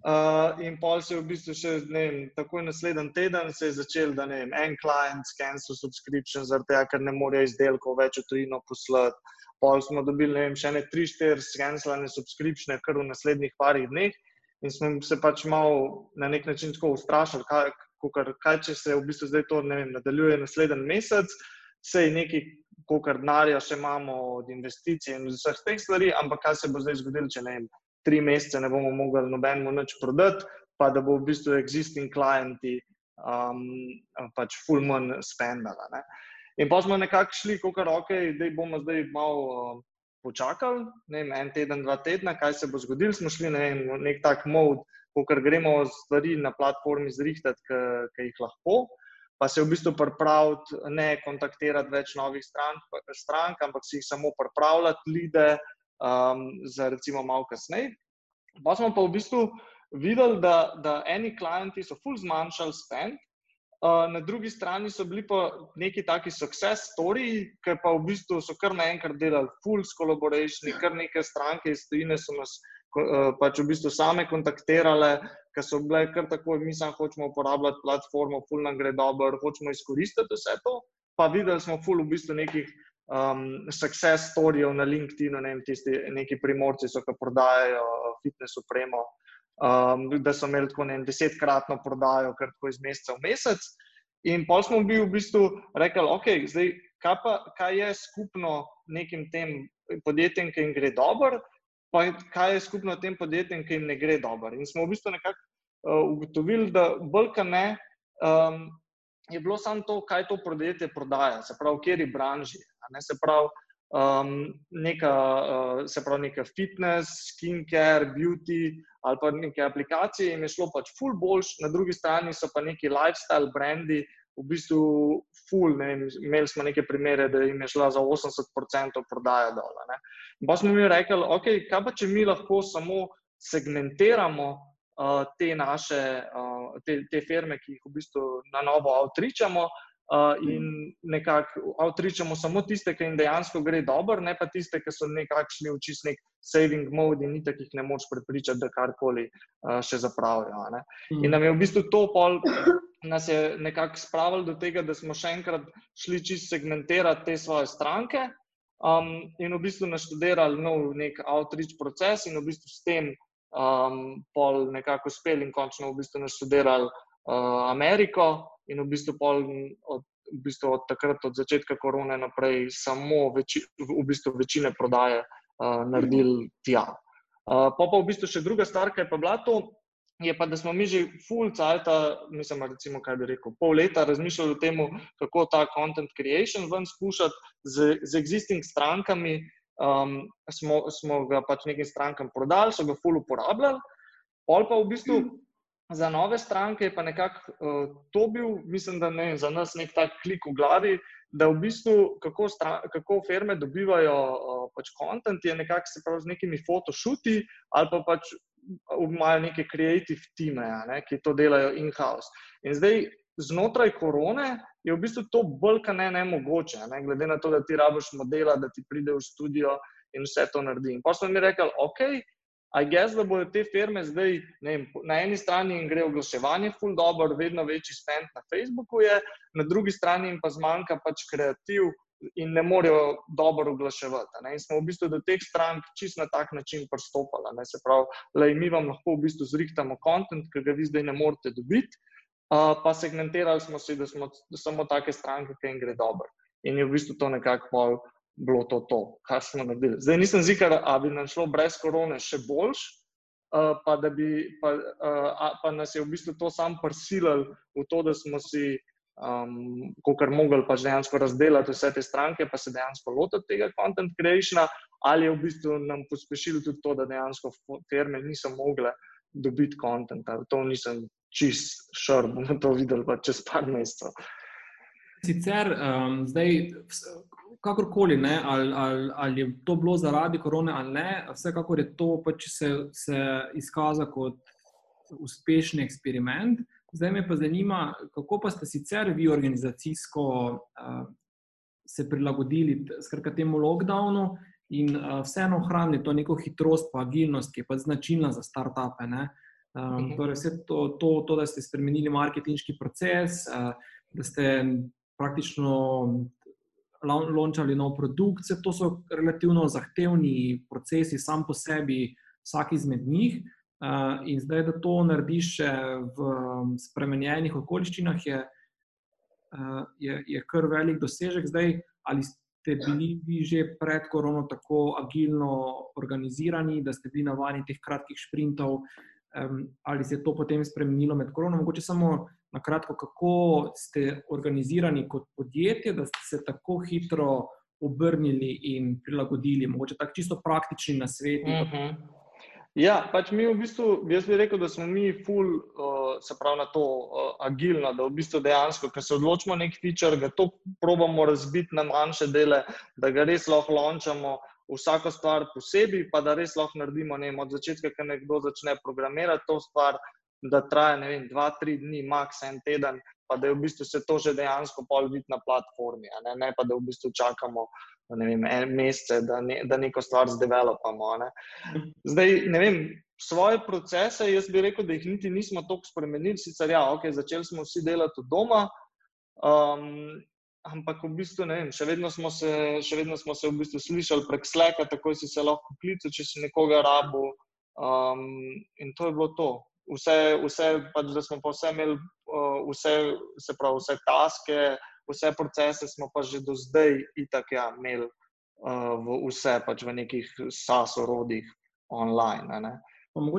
Uh, in pol se je v bistvu še, ne vem, takoj naslednji teden se je začel, da ne vem, en klient cancel subscription, zaradi tega, ker ne morejo izdelkov več v tujino poslati. Pol smo dobili, ne vem, še ne tri, štiri skenslane subscriptione, kar v naslednjih parih dneh. In smo se pač malo na nek način tako ustrašili, kaj, kukar, kaj če se v bistvu zdaj to vem, nadaljuje naslednji mesec, sej nekaj, koliko denarja še imamo od investicij in vseh teh stvari, ampak kaj se bo zdaj zgodilo, če ne vem, tri mesece ne bomo mogli nobenemu nič prodati, pa da bo v bistvu existing klienti um, pač full manj spendala. In pa smo nekako šli, kot roke, da bomo zdaj malo uh, počakali, ne vem, en teden, dva tedna, kaj se bo zgodilo. Smo šli na nek, nek tak mod, ko gremo stvari na platformi zrihtati, ki jih lahko. Pa se v bistvu pripraviti, ne kontaktirati več novih strank, strank ampak si jih samo pripravljati, lide um, za recimo malo kasneje. Pa smo pa v bistvu videli, da, da eni klienti so full zmanjšali spend, Uh, na drugi strani so bili pa neki taki success story, ki pa v bistvu so kar naenkrat delali full collaboration, kar neke stranke iz tujine so nas uh, pač v bistvu same kontaktirale, ker so bile kar tako, mi sam hočemo uporabljati platformo, full nam gre dobro, hočemo izkoristiti vse to. Pa videli smo full v bistvu nekih um, success storyjev na LinkedIn, ne vem, tisti neki primorci so, ki prodajajo fitness opremo um, da so imeli tako ne desetkratno prodajo, kar tako iz meseca v mesec. In pol smo bili v bistvu rekli, ok, zdaj kaj, pa, kaj je skupno nekim tem podjetjem, ki jim gre dobro, pa kaj je skupno tem podjetjem, ki jim ne gre dobro. In smo v bistvu nekako uh, ugotovili, da bolj kot ne. Um, Je bilo samo to, kaj to podjetje prodaja, se pravi, v kateri branži. Se pravi, um, neka, uh, se pravi, neka fitness, skincare, beauty ali pa neke aplikacije, jim je šlo pač full boljš, na drugi strani so pa neki lifestyle brendi, v bistvu full. Ne, imeli smo neke primere, da jim je šla za 80% prodaja dol. Pa smo mi rekli, ok, kaj pa če mi lahko samo segmentiramo uh, te naše, uh, te, te firme, ki jih v bistvu na novo avtričamo. Uh, in nekako avtričamo samo tiste, ki jim dejansko gre dobro, ne pa tiste, ki so nekako šli v čist nek saving mode in ni takih ne moč prepričati, da karkoli uh, še zapravijo. Ne? In nam je v bistvu to pol, nas je nekako spravilo do tega, da smo še enkrat šli čist segmentirati te svoje stranke um, in v bistvu naštudirali nov nek outreach proces in v bistvu s tem um, pol nekako uspeli in končno v bistvu naštudirali uh, Ameriko in v bistvu, od, v bistvu od takrat, od začetka korone naprej, samo veči, v bistvu večine prodaje uh, naredili tja. Uh, pa pa v bistvu še druga stvar, ki je pa bila to. Je pa, da smo mi že full cajt, mislim, recimo, kaj bi rekel, pol leta razmišljali o tem, kako ta content creation ven spuščati z, z existing strankami. Um, smo, smo ga pač nekim strankam prodali, so ga full uporabljali, pol pa v bistvu za nove stranke je pa nekako uh, to bil, mislim, da ne, za nas nek tak klik v glavi, da v bistvu kako, stran, kako firme dobivajo uh, pač kontent, je nekako se pravi z nekimi photoshooti ali pa pač imajo neke creative time, ne, ki to delajo in-house. In zdaj znotraj korone je v bistvu to bolj kot ne, ne mogoče, ne, glede na to, da ti rabiš modela, da ti pride v studio in vse to naredi. In pa smo mi rekli, ok. A jaz, da bodo te firme zdaj, vem, na eni strani jim gre oglaševanje, full dobro, vedno večji spend na Facebooku je, na drugi strani jim pa zmanjka pač kreativ in ne morejo dobro oglaševati. Ne? In smo v bistvu do teh strank čist na tak način pristopali. Ne? Se pravi, le mi vam lahko v bistvu zrihtamo kontent, ki ga vi zdaj ne morete dobiti, uh, pa segmentirali smo si, da smo samo take stranke, ki jim gre dobro. In je v bistvu to nekako pol bilo to, to, kar smo naredili. Zdaj nisem zikar, da bi nam šlo brez korone še boljš, uh, pa, bi, pa, uh, pa nas je v bistvu to sam prisilil v to, da smo si. Um, kar mogli pač dejansko razdeliti vse te stranke, pa se dejansko lotiti tega content creationa, ali je v bistvu nam pospešilo tudi to, da dejansko firme niso mogle dobiti kontent. To nisem čist šel, bomo to videli pa čez par mesecev. Sicer, um, zdaj, kakorkoli, ne, ali, ali, ali je to bilo zaradi korone ali ne, vsekakor je to pač se, se izkazalo kot uspešen eksperiment. Zdaj me pa zanima, kako pa ste sicer vi organizacijsko uh, se prilagodili skrka, temu lockdownu in uh, vseeno ohranili to neko hitrost, pa agilnost, ki je pa značilna za start-upe. Um, torej, vse to, to, to, da ste spremenili marketinški proces, uh, da ste praktično launčali nov produkt. Vse to so relativno zahtevni procesi, sam po sebi, vsak izmed njih. In zdaj, da to narediš še v spremenjenih okoliščinah, je, je, je kar velik dosežek. Zdaj, ali ste bili vi že pred korono tako agilno organizirani, da ste bili navajeni teh kratkih sprintov, um, ali se je to potem spremenilo med korono? Mogoče samo na kratko, kako ste organizirani kot podjetje, da ste se tako hitro obrnili in prilagodili, mogoče tako čisto praktični na svetu. Uh mhm. -huh. Ja, pač mi v bistvu, jaz bi rekel, da smo mi full, uh, se pravi, na to uh, agilno, da v bistvu dejansko, ker se odločimo nek feature, ga to probamo razbiti na manjše dele, da ga res lahko launčamo vsako stvar posebej, pa da res lahko naredimo ne, od začetka, ko nekdo začne programirati to stvar, da traja ne vem, dva, tri dni, max en teden, pa da je v bistvu se to že dejansko pol vidi na platformi, ne? ne pa da v bistvu čakamo vem, en mesec, da, ne, da neko stvar zdevelopamo. Ne? Zdaj, ne vem, svoje procese, jaz bi rekel, da jih niti nismo toliko spremenili, sicer ja, ok, začeli smo vsi delati od doma. Um, Ampak v bistvu ne vem, še vedno smo se, še vedno smo se v bistvu slišali prek sleka, tako si se lahko klical, če si nekoga rabo. Um, in to je bilo to vse, vse pač, da smo pa vse imeli, vse, se pravi, vse taske, vse procese smo pa že do zdaj itak ja, imeli uh, v vse, pač v nekih SAS-orodjih online. Um,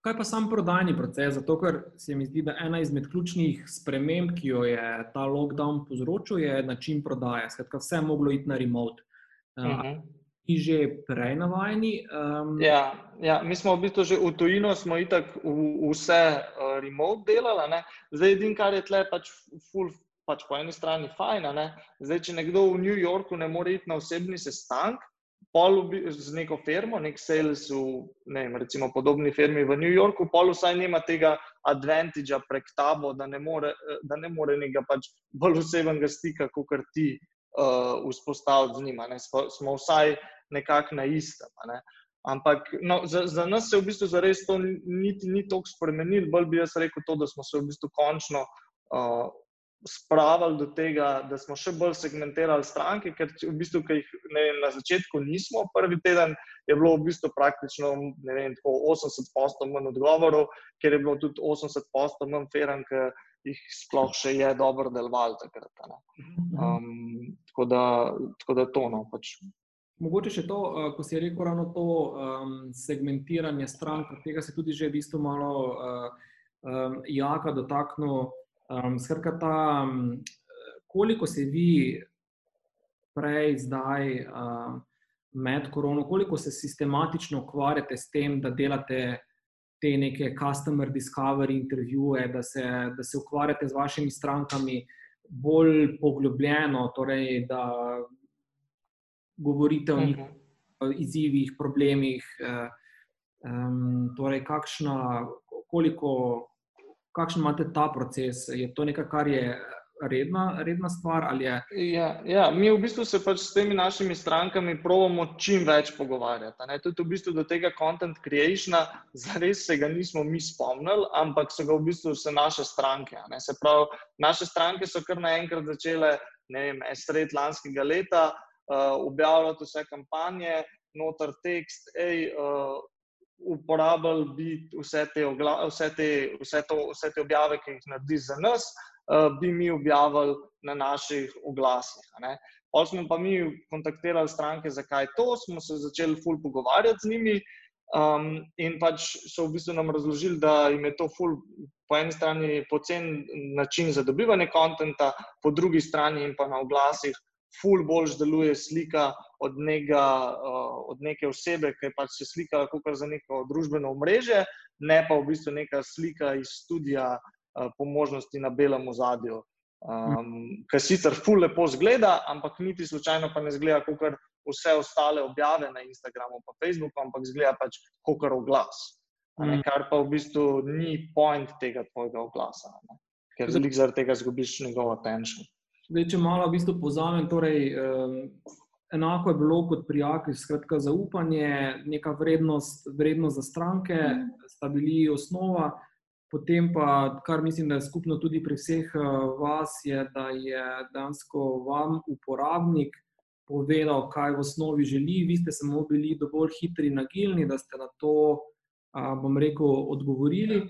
kaj pa sam prodajni proces? Zato, ker se mi zdi, da ena izmed ključnih sprememb, ki jo je ta lockdown povzročil, je način prodaje. Skratka, vse je moglo iti na remote. Uh, uh -huh že prej navajeni. Um... Ja, ja, mi smo v bistvu že v tujino, smo itak v, vse uh, remote delali. Ne? Zdaj, edino, kar je tle, pač, ful, pač po eni strani fajn. Zdaj, če nekdo v New Yorku ne more iti na osebni sestanek. Pol z neko firmo, nek sales v ne vem, recimo, podobni firmi v New Yorku, pol vsaj nima tega advantage prek tabo, da ne more, da ne more nekega pač bolj osebnega stika, kot ti uh, vzpostaviti z njima. Smo, smo vsaj nekako na istem. Ne? Ampak no, za, za nas se je v bistvu zares to niti ni tako spremenilo, bolj bi jaz rekel to, da smo se v bistvu končno uh, spravili do tega, da smo še bolj segmentirali stranke, ker v bistvu, ki jih ne, na začetku nismo, prvi teden je bilo v bistvu praktično vem, 80% manj odgovorov, ker je bilo tudi 80% manj feren, ki jih sploh še je dobro delovalo takrat. Um, tako, da, tako da to no. Pač. Mogoče še to, uh, ko si rekel, ravno to um, segmentiranje strank, tega se tudi že v bistvu malo uh, um, jaka dotaknil. Um, skratka, ta, um, koliko se vi prej, zdaj, uh, med korono, koliko se sistematično ukvarjate s tem, da delate te neke customer discovery intervjuje, da se, da se ukvarjate z vašimi strankami bolj poglobljeno, torej da govorite o njih, uh izzivih, problemih. Um, torej, kakšna, koliko, kakšen imate ta proces? Je to nekaj, kar je redna, redna stvar? Je... Ja, ja, mi v bistvu se pač s temi našimi strankami pravimo čim več pogovarjati. Tudi v bistvu do tega content creationa, zares se ga nismo mi spomnili, ampak so ga v bistvu vse naše stranke. Se pravi, naše stranke so kar naenkrat začele, ne vem, sred lanskega leta uh, objavljati vse kampanje, noter tekst, hej, uh, uporabljali bi vse te, vse, te, vse, to, vse te objave, ki jih naredi za nas, uh, bi mi objavili na naših oglasih. Pa smo pa mi kontaktirali stranke, zakaj to, smo se začeli ful pogovarjati z njimi. Um, in pač so v bistvu nam razložili, da jim je to ful, po eni strani pocen način za dobivanje konta, po drugi strani in pa na oglasih, ful bolj deluje slika od, njega, uh, od neke osebe, ki pač se slika kot za neko družbeno mreže, ne pa v bistvu neka slika iz studija, uh, po možnosti na belem ozadju. Um, Ker sicer ful lepo zgleda, ampak niti slučajno pa ne zgleda kot vse ostale objave na Instagramu in Facebooku, ampak zgleda pač kot oglas. Mm. Kar pa v bistvu ni point tega tvojega oglasa, ne? ker zaradi tega zgubiš njegov attention. Zdaj, če malo v bistvu povzamem, torej, enako je bilo kot pri Jaki, skratka, zaupanje, neka vrednost, vrednost za stranke, mm. sta bili osnova. Potem pa, kar mislim, da je skupno tudi pri vseh vas, je, da je dejansko vam, uporabnik, povedal, kaj v osnovi želi. Vi ste samo bili dovolj hitri in agilni, da ste na to, bom rekel, odgovorili.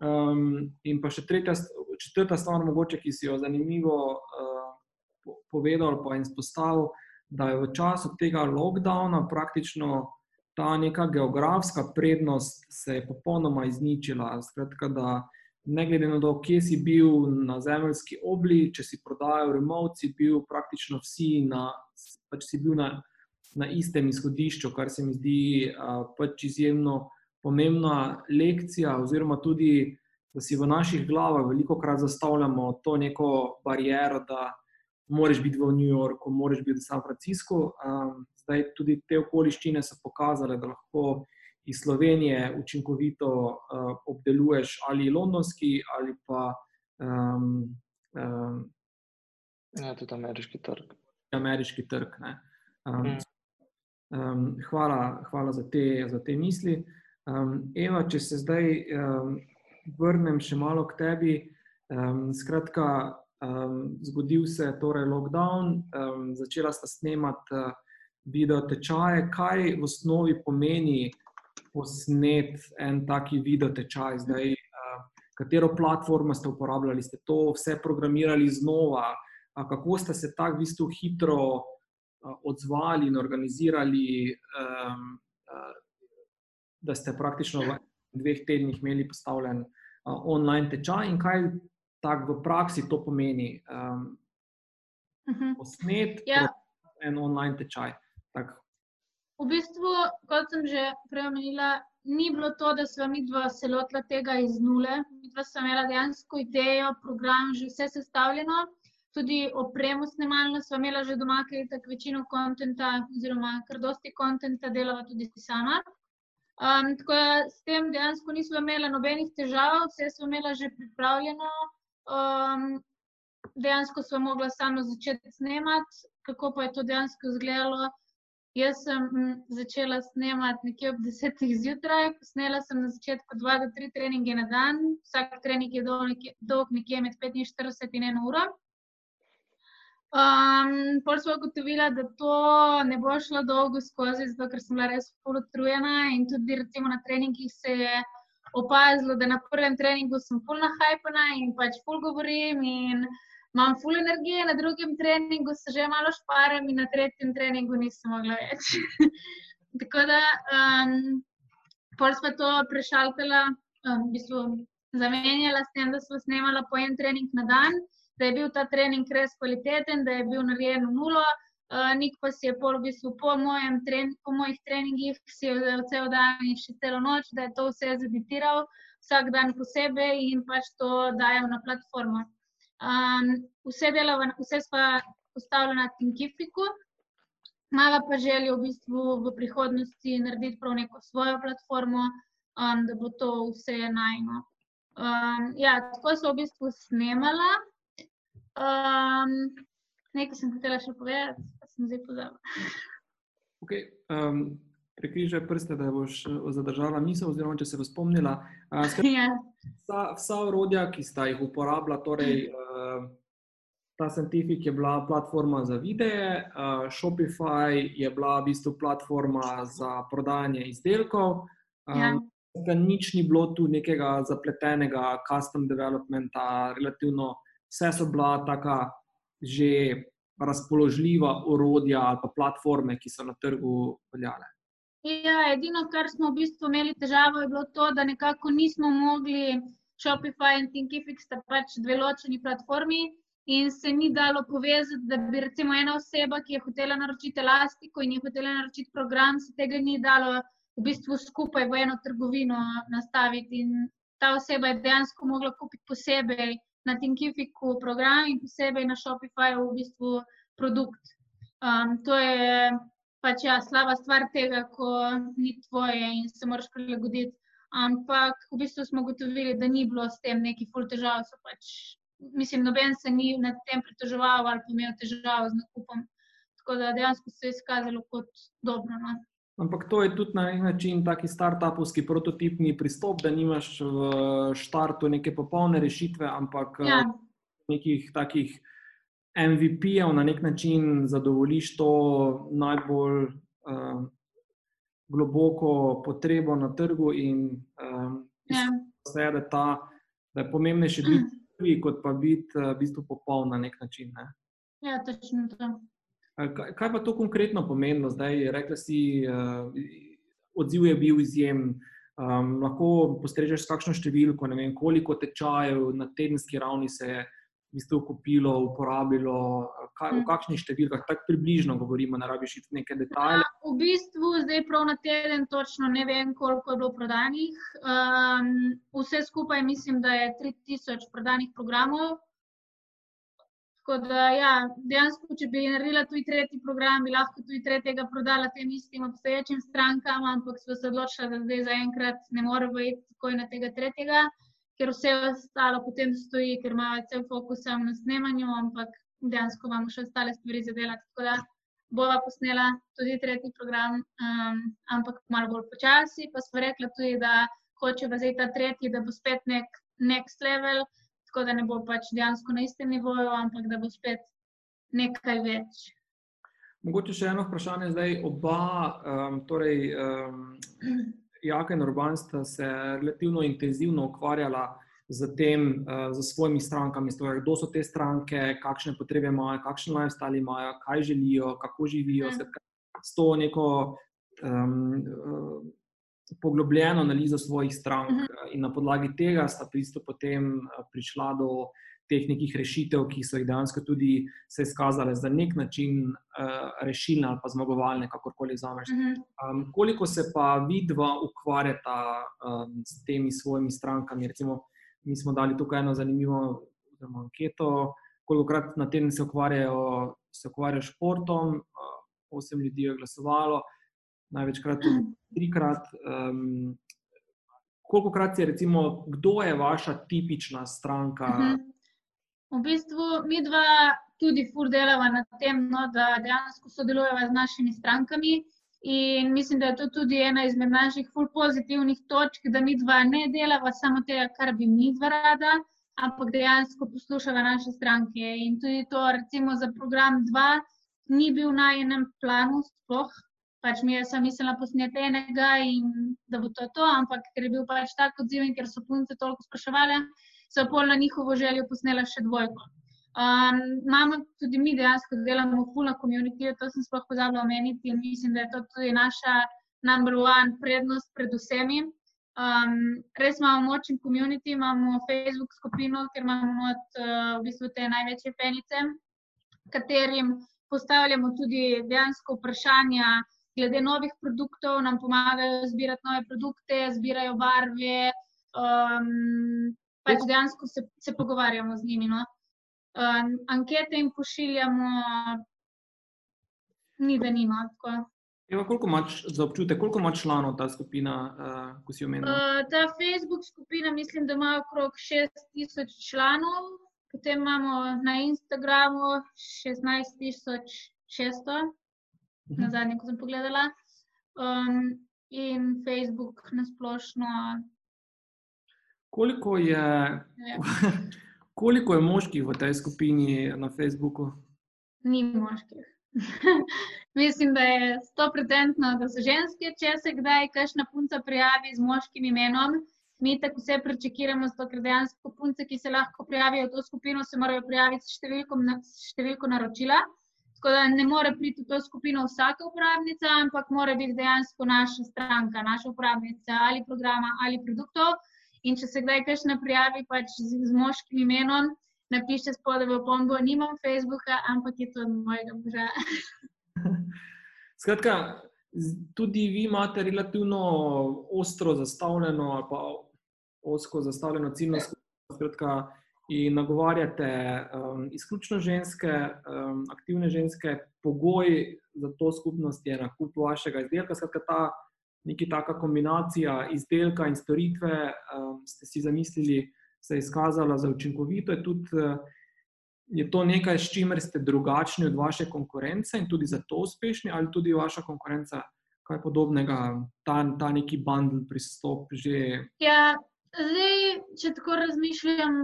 Um, in pa še tretja, četrta stvar, mogoče, ki si jo zanimivo uh, povedal, pa izpostavil, da je v času tega lockdowna praktično ta neka geografska prednost se je popolnoma izničila. Skratka, da ne glede na to, kje si bil na zemeljski obli, če si prodajal remote, si bil praktično vsi na, pač si bil na, na istem izhodišču, kar se mi zdi pač izjemno pomembna lekcija, oziroma tudi, da si v naših glavah veliko krat zastavljamo to neko bariero, da moraš biti v New Yorku, moraš biti v San Franciscu. Um, zdaj tudi te okoliščine so pokazale, da lahko iz Slovenije učinkovito uh, obdeluješ ali londonski ali pa. Um, um, Ja, tudi ameriški trg. Ameriški trg um, um, hvala, hvala za, te, za te misli. Um, Eva, če se zdaj um, vrnem še malo k tebi. Um, skratka, um, zgodil se je torej lockdown, um, začela sta snemati uh, video tečaje. Kaj v osnovi pomeni posnet en taki video tečaj? Zdaj, uh, katero platformo ste uporabljali, ste to vse programirali znova? Uh, kako ste se tako v bistvu hitro uh, odzvali in organizirali? Um, uh, da ste praktično v dveh tednih imeli postavljen uh, online tečaj in kaj tako v praksi to pomeni. Um, uh -huh. Posnet ja. en online tečaj. Tak. V bistvu, kot sem že prej omenila, ni bilo to, da smo mi dva se lotila tega iz nule. Mi dva smo imela dejansko idejo, program, že vse sestavljeno. Tudi opremo snemalno smo imela že doma, ker je tako večino konta, oziroma kar dosti konta delala tudi sama. Um, tako da s tem dejansko nismo imeli nobenih težav, vse smo imeli že pripravljeno. Um, dejansko smo mogli samo začeti snemati, kako pa je to dejansko izgledalo. Jaz sem začela snemati nekje ob desetih zjutraj, posnela sem na začetku dva do tri treninge na dan, vsak trening je dolg nekje med 45 in 1 uro. Um, Pol smo ugotovili, da to ne bo šlo dolgo skozi, zato ker sem bila res polutrujena in tudi recimo, na treningih se je opazilo, da na prvem treningu sem polna hajpana in pač pol govorim in imam full energije, na drugem treningu se že malo šparam in na tretjem treningu nisem mogla več. *laughs* Tako da um, pol smo to prešaltala, um, v bistvu zamenjala s tem, da smo snemala po en trening na dan da je bil ta trening res kvaliteten, da je bil narejen v nulo. Nik pa si je pol v bistvu po, tren, po mojih treningih, si je vzel cel dan in še celo noč, da je to vse zeditiral, vsak dan posebej in pač to dajal na platformo. Um, vse delava, vse sva postavljena na Tinkifiku, mala pa želja v bistvu v prihodnosti narediti prav neko svojo platformo, um, da bo to vse najno. Um, ja, tako so v bistvu snemala. Um, nekaj sem hotela še povedati, sem zdaj pozabila. Okay, um, Prekrižaj prste, da boš eh, zadržala misel, oziroma če se bo spomnila. Uh, *laughs* skrati, ja. vsa, vsa urodja, ki sta jih uporabila, torej uh, ta Scientific je bila platforma za videe, uh, Shopify je bila v bistvu platforma za prodajanje izdelkov. Um, ja. Nič ni bilo tu nekega zapletenega custom developmenta, relativno vse so bila taka že razpoložljiva orodja ali pa platforme, ki so na trgu veljale. Ja, edino, kar smo v bistvu imeli težavo, je bilo to, da nekako nismo mogli, Shopify in Thinkific sta pač dve ločeni platformi in se ni dalo povezati, da bi recimo ena oseba, ki je hotela naročiti elastiko in je hotela naročiti program, se tega ni dalo v bistvu skupaj v eno trgovino nastaviti. In ta oseba je dejansko mogla kupiti posebej na Thinkificu program in posebej na Shopifyju v bistvu produkt. Um, to je pač ja, slaba stvar tega, ko ni tvoje in se moraš prilagoditi. Ampak v bistvu smo ugotovili, da ni bilo s tem neki ful težav. Pač, mislim, noben se ni nad tem pritoževal ali pa imel težav z nakupom. Tako da dejansko se je izkazalo kot dobro. No. Ampak to je tudi na nek način taki start-upovski prototipni pristop, da nimaš v štartu neke popolne rešitve, ampak Ja, nekih takih MVP-jev na nek način zadovoljiš to najbolj uh, globoko potrebo na trgu, in um, ja. vse, da, ta, da je pomembnejše biti prvi, *clears throat* kot pa biti uh, v bistvu popoln na nek način. Ne? ja, točno to. Eh, Kaj, kaj pa to konkretno pomeni? Zdaj, rekla si, uh, odziv je bil izjemen. Um, lahko postrežeš s kakšno številko, ne vem, koliko tečajev na tedenski ravni se je v bistvu kupilo, uporabilo, kaj, v Mm. kakšnih številkah, tako približno govorimo, ne rabiš iti neke detajle. Ja, v bistvu zdaj prav na teden točno ne vem, koliko je bilo prodanih. Um, vse skupaj mislim, da je 3000 prodanih programov. Tako da, ja, dejansko, če bi naredila tudi tretji program, bi lahko tudi tretjega prodala tem istim obstoječim strankam, ampak smo se odločili, da zdaj zaenkrat ne moremo iti takoj na tega tretjega, ker vse ostalo potem stoji, ker imajo cel fokus na snemanju, ampak dejansko imamo še ostale stvari za delati. Tako da bova posnela tudi tretji program, um, ampak malo bolj počasi. Pa smo rekli tudi, da hočemo zdaj ta tretji, da bo spet nek next level, tako da ne bo pač dejansko na istem nivoju, ampak da bo spet nekaj več. Mogoče še eno vprašanje. Zdaj, oba, um, torej, um, Jaka in Urban sta se relativno intenzivno ukvarjala z tem, uh, z svojimi strankami, torej, kdo so te stranke, kakšne potrebe imajo, kakšen lifestyle imajo, kaj želijo, kako živijo. Mm. Skratka, s to neko um, poglobljeno analizo svojih strank, Mhm. uh, in na podlagi tega sta bistvu potem uh, prišla do teh nekih rešitev, ki so jih dejansko tudi se izkazale za nek način uh, rešilne ali pa zmagovalne, kakorkoli vzameš. Mhm. Um, koliko se pa vidva ukvarjata um, s temi svojimi strankami? Recimo, mi smo dali tukaj eno zanimivo oziroma, anketo, koliko krat na teden se ukvarjajo, se ukvarjajo s športom. Uh, osem ljudi je glasovalo, največkrat tudi trikrat. Um, koliko krat je, recimo, kdo je vaša tipična stranka? Mhm. V bistvu mi dva tudi fur delava na tem, no, da dejansko sodelujeva z našimi strankami. In mislim, da je to tudi ena izmed naših ful pozitivnih točk, da mi dva ne delava samo tega, kar bi mi dva rada, ampak dejansko poslušava naše stranke. In tudi to, recimo za program 2, ni bil na enem planu sploh. Pač mi je sem mislila posneti enega in da bo to to, ampak ker je bil pač tak odziv in ker so punce toliko spraševali, so pol na njihovo željo posnela še dvojko. Um, imamo tudi mi dejansko delamo ful na komunitiju, to sem sploh pozabila omeniti in mislim, da je to tudi naša number one prednost pred vsemi. Um, res imamo močen komunity, imamo Facebook skupino, ker imamo not, uh, v bistvu te največje penice, katerim postavljamo tudi dejansko vprašanja glede novih produktov, nam pomagajo zbirati nove produkte, zbirajo barve, um, pač dejansko se, se pogovarjamo z njimi. No. Um, ankete jim pošiljamo, ni da nima. Tako. Eva, koliko imaš za občutek, koliko ima članov ta skupina, uh, ko si omenila? Uh, ta Facebook skupina, mislim, da ima okrog 6000 članov, potem imamo na Instagramu 16600, na zadnje, ko sem pogledala, um, in Facebook na splošno. Koliko je, vem, *laughs* koliko je moških v tej skupini na Facebooku? Ni moških. *laughs* Mislim, da je stoprocentno, da so ženske, če se kdaj kakšna punca prijavi z moškim imenom. Mi tako vse prečekiramo, zato ker dejansko punce, ki se lahko prijavijo v to skupino, se morajo prijaviti s številko, na, številko naročila. Tako da ne more priti v to skupino vsaka uporabnica, ampak mora biti dejansko naša stranka, naša uporabnica ali programa ali produktov. In če se kdaj kakšna prijavi pač z, z moškim imenom, napiše spodaj v pombo, nimam Facebooka, ampak je to od mojega moža. *laughs* Skratka, tudi vi imate relativno ostro zastavljeno ali pa osko zastavljeno ciljno skupino. Skratka, in nagovarjate um, izključno ženske, um, aktivne ženske, pogoj za to skupnost je nakup vašega izdelka. Skratka, ta neki taka kombinacija izdelka in storitve um, ste si zamislili, se je izkazala za učinkovito. Je, tudi, uh, je to nekaj, s čimer ste drugačni od vaše konkurence in tudi zato uspešni, ali tudi vaša konkurenca kaj podobnega, ta, ta neki bundle pristop že. Ja, zdaj, če tako razmišljam,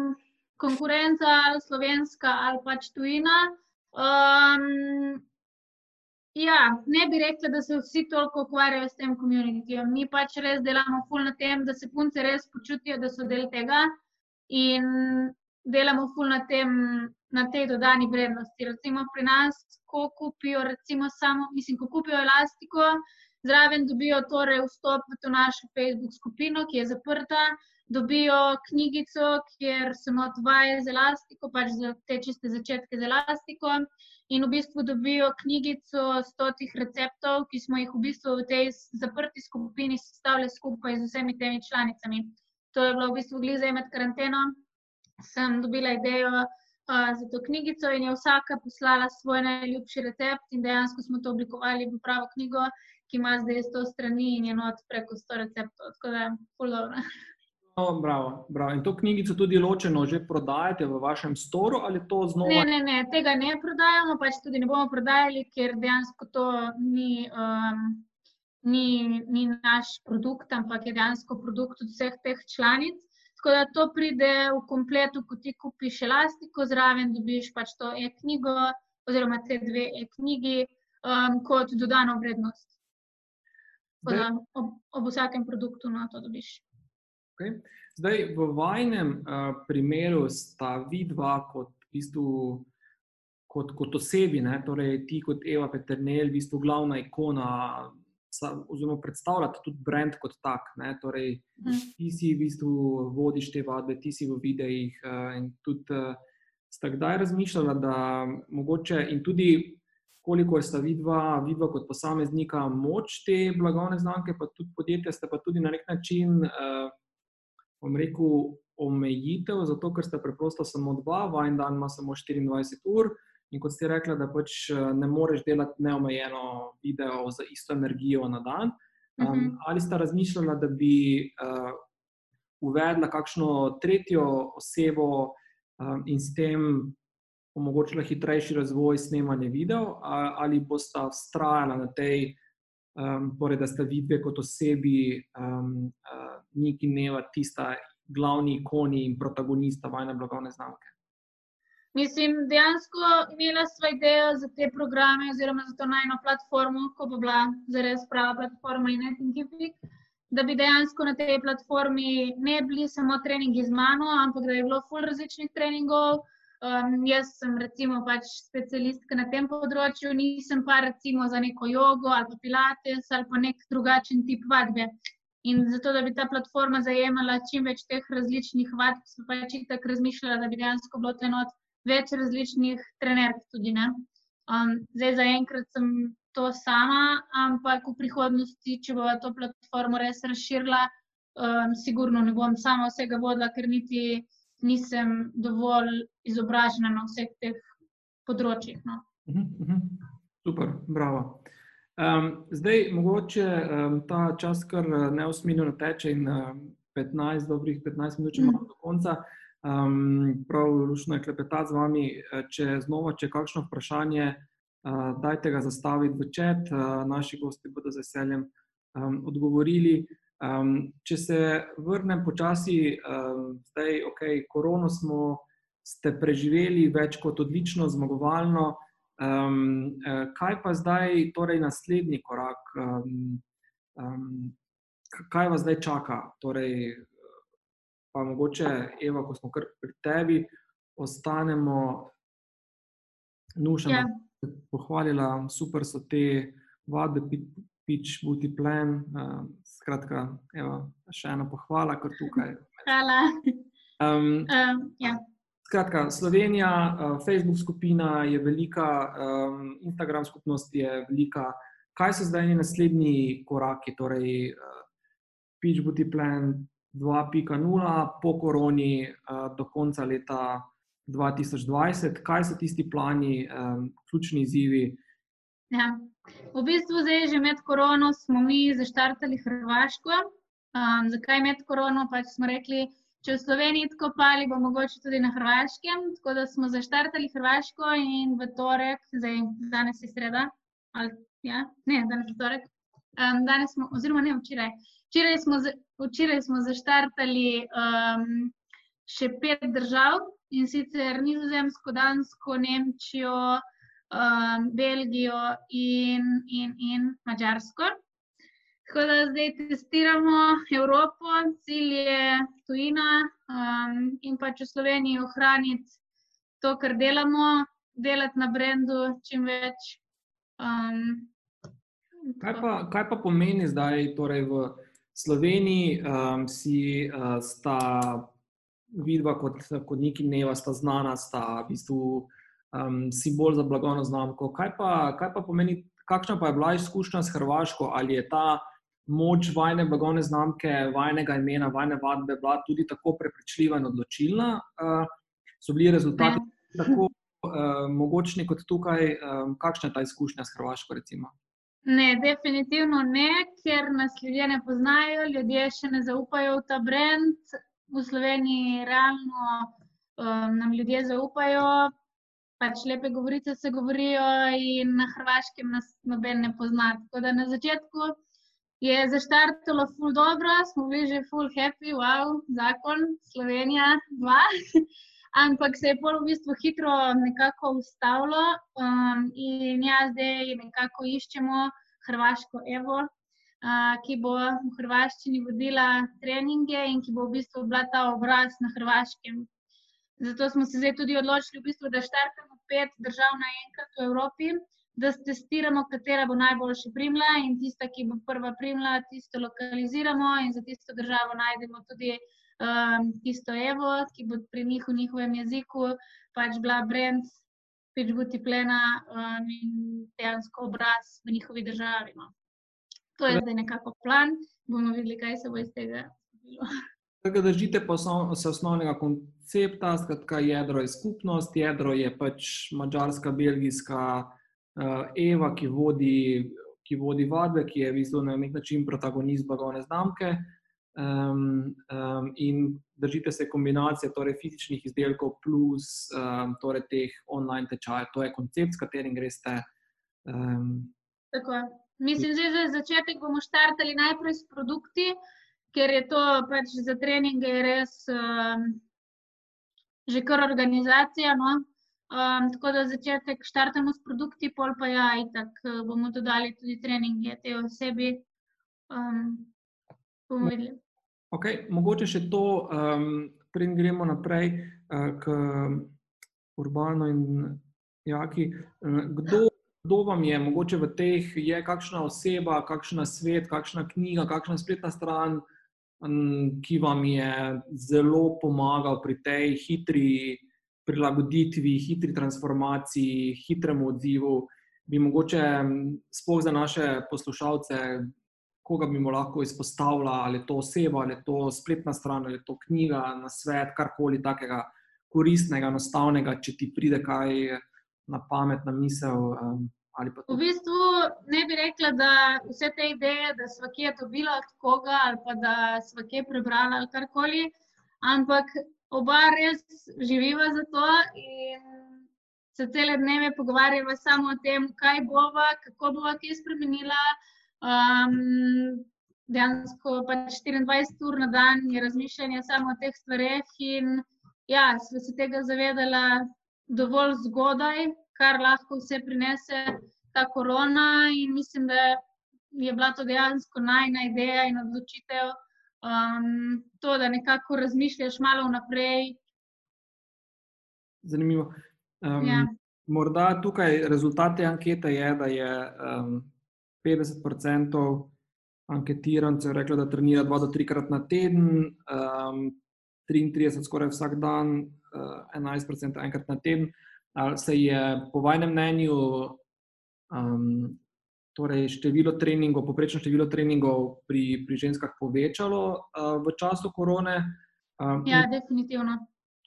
konkurenca ali slovenska ali pač tujina. Um, ja, ne bi rekla, da se vsi toliko ukvarjajo s tem komunitijem. Mi pač res delamo ful na tem, da se punce res počutijo, da so del tega in delamo ful na tem, na tej dodani vrednosti. Recimo pri nas, ko kupijo, recimo samo, mislim, ko kupijo elastiko, zraven dobijo torej vstop v to našo Facebook skupino, ki je zaprta, dobijo knjigico, kjer so not vaje z elastiko, pač za te čiste začetke z elastiko. In v bistvu dobijo knjigico stotih receptov, ki smo jih v bistvu v tej zaprti skupini sestavili skupaj z vsemi temi članicami. To je bilo v bistvu glize med karanteno. Sem dobila idejo uh, za to knjigico in je vsaka poslala svoj najljubši recept, in dejansko smo to oblikovali v pravo knjigo, ki ima zdaj 100 strani in je not preko 100 receptov. Tako da je ful No, bravo, bravo. In to knjigico tudi ločeno že prodajate v vašem storu ali to znova? Ne, ne, ne, tega ne prodajamo, pač tudi ne bomo prodajali, ker dejansko to ni, um, ni, ni naš produkt, ampak je dejansko produkt od vseh teh članic. Tako da to pride v kompletu, ko ti kupiš elastiko, zraven dobiš pač to e-knjigo oziroma te dve e-knjigi um, kot dodano vrednost. Tako da ob, ob vsakem produktu no, to dobiš. Okay. Zdaj, v vajnem uh, primeru sta vidva kot, v bistvu, kot, kot osebi, ne? torej ti kot Eva Peternel, v bistvu glavna ikona, sa, oziroma predstavljate tudi brand kot tak. Ne? Torej, Mhm. ti si v bistvu vodiš te vadbe, ti si v videih uh, in tudi uh, sta kdaj razmišljala, da mogoče in tudi. Koliko sta vidva, vidva kot posameznika, moč te blagovne znamke, pa tudi podjetja, ste pa tudi na nek način uh, bom rekel, omejitev, zato ker ste preprosto samo dva, vajen dan ima samo 24 ur. In kot ste rekli, da pač ne moreš delati neomejeno video za isto energijo na dan. Um, Mhm. ali ste razmišljali, da bi uh, uvedla kakšno tretjo osebo um, in s tem omogočila hitrejši razvoj snemanja videov, ali boste vztrajala na tej um, torej, da sta vidve kot osebi, um, uh, Nik in Neva, tista glavni ikoni in protagonista vajne blagovne znamke. Mislim, dejansko imela sva idejo za te programe, oziroma za to najno platformo, ko bo bila zares prava platforma in Netflix, da bi dejansko na tej platformi ne bili samo treningi z mano, ampak da je bilo ful različnih treningov. Um, jaz sem recimo pač specialistka na tem področju, nisem pa recimo za neko jogo ali pa pilates ali pa nek drugačen tip vadbe. In zato, da bi ta platforma zajemala čim več teh različnih vadb, sem pač itak razmišljala, da bi dejansko bilo to enot več različnih trenerk tudi. ne. Um, zdaj zaenkrat sem to sama, ampak v prihodnosti, če bo to platformo res razširila, um, sigurno ne bom sama vsega vodila, ker niti nisem dovolj izobražena na vseh teh področjih. No. Mhm, mhm. Super, bravo. Um, zdaj, mogoče um, ta čas kar eh, neusmiljeno teče in um, 15, dobrih 15 minut, če imamo do konca. Um, prav lušno je klepetati z vami. Eh, Če znova, če kakšno vprašanje, uh, dajte ga zastaviti v čat, uh, naši gosti bodo z veseljem um, odgovorili. Um, če se vrnem počasi, um, zdaj, ok, korono smo, ste preživeli več kot odlično, zmagovalno. Um, kaj pa zdaj, torej naslednji korak? Um, um, kaj vas zdaj čaka? Torej, pa mogoče, Eva, ko smo kar pri tebi, ostanemo, nušamo Ja. pohvalila, super so te vadbe, pitch, booty plan. Uh, skratka, evo, še ena pohvala, kar tukaj. *laughs* Hvala. Um, um, ja. Skratka, Slovenija, uh, Facebook skupina je velika, um, Instagram skupnost je velika. Kaj so zdaj naslednji koraki, torej uh, pitch, booty plan 2.0 po koroni uh, do konca leta 2020? Kaj so tisti plani, um, ključni izzivi? Ja. V bistvu zdaj že med korono smo mi zaštartali Hrvaško. Um, zakaj med korono? Pač smo rekli, če v Sloveniji tako pali, bo mogoče tudi na Hrvaškem. Tako da smo zaštartali Hrvaško in v torek, zdaj danes je sreda, ali ja, ne, danes je torek. Um, danes smo, oziroma ne, včeraj. Včeraj smo, včeraj smo zaštartali um, še pet držav in sicer Nizozemsko, Dansko, Nemčijo um, Belgijo in, in, in Mačarsko. Tako da zdaj testiramo Evropo, cilj je tujina um, in pač v Sloveniji ohraniti to, kar delamo, delati na brendu čim več. Um, kaj, pa, kaj pa pomeni zdaj torej v Sloveniji, um, si uh, sta vidva kot, kot neki neva, sta znana, sta v bistvu um, si bolj za blagovno znamko. Kaj pa, kaj pa pomeni, kakšna pa je bila izkušnja s Hrvaško? Ali je ta moč vajne blagovne znamke, vajnega imena, vajne vadbe bila tudi tako prepričljiva in odločilna? Uh, so bili rezultati ne. tako uh, mogočni kot tukaj? Um, kakšna je ta izkušnja s Hrvaško? Recimo? Ne, definitivno ne, ker nas ljudje ne poznajo, ljudje še ne zaupajo v ta brand. V Sloveniji realno um, nam ljudje zaupajo, pač lepe govorice se govorijo, in na Hrvaškem nas noben ne pozna. Tako da na začetku je zaštartalo ful dobro, smo bili že ful happy, wow, zakon, Slovenija, dva. *laughs* Ampak se je pol v bistvu hitro nekako ustavilo um, in jaz zdaj nekako iščemo Hrvaško Evo, uh, ki bo v Hrvaščini vodila treninge in ki bo v bistvu bila ta obraz na Hrvaškem. Zato smo se zdaj tudi odločili, v bistvu, da štartamo pet držav naenkrat v Evropi, da testiramo, katera bo najboljša primla in tista, ki bo prva primla, tisto lokaliziramo in za tisto državo najdemo tudi um, tisto Evo, ki bo pri njih v njihovem jeziku pač bila brand, pač buti plena um, in dejansko obraz v njihovi državi. No. To je zdaj nekako plan, bomo videli, kaj se bo iz tega zgodilo. Tako da držite se osnovnega koncepta, skratka, jedro je skupnost, jedro je pač mačarska, belgijska uh, Eva, ki vodi, ki vodi vadbe, ki je v bistvu na nek način protagonist blagovne znamke. Um, um, in držite se kombinacije torej fizičnih izdelkov plus um, torej teh online tečajev. To je koncept, s katerim greste. Um, Tako. Mislim, da za začetek bomo štartali najprej s produkti ker je to pač za treninge res um, že kar organizacija. No? Um, tako da začetek štartamo s produkti, pol pa ja, in tako uh, bomo dodali tudi treninge te osebi. Um, bomo videli. Okay, mogoče še to, um, preden gremo naprej uh, k Urbano in Jaki. Uh, kdo, kdo vam je, mogoče v teh, je kakšna oseba, kakšna svet, kakšna knjiga, kakšna spletna stran, uh, ki vam je zelo pomagal pri tej hitri prilagoditvi, hitri transformaciji, hitremu odzivu. Bi mogoče sploh za naše poslušalce, koga bi mu lahko izpostavila, ali je to oseba, ali je to spletna stran, ali je to knjiga, na svet, karkoli takega koristnega, enostavnega, če ti pride kaj na pamet, na misel. Um, V bistvu ne bi rekla, da vse te ideje, da smo kje dobili od koga ali pa da smo kje prebrali ali karkoli, ampak oba res živiva za to in se cele dneve pogovarjava samo o tem, kaj bova, kako bova kje spremenila. Um, dejansko pa 24 ur na dan je razmišljanje samo o teh stvareh in ja, smo se tega zavedala dovolj zgodaj, kar lahko vse prinese ta korona. In mislim, da je bila to dejansko najna ideja in odločitev, um, to, da nekako razmišljaš malo vnaprej. Zanimivo. Um, ja. morda tukaj rezultat te ankete je, da je um, 50% anketirancev reklo, da trenira dva do trikrat na teden, um, 33 skoraj vsak dan, uh, 11% enkrat na teden. Se je po vašem mnenju um, torej število treningov, poprečno število treningov pri, pri ženskah povečalo uh, v času korone? Um, Ja, definitivno.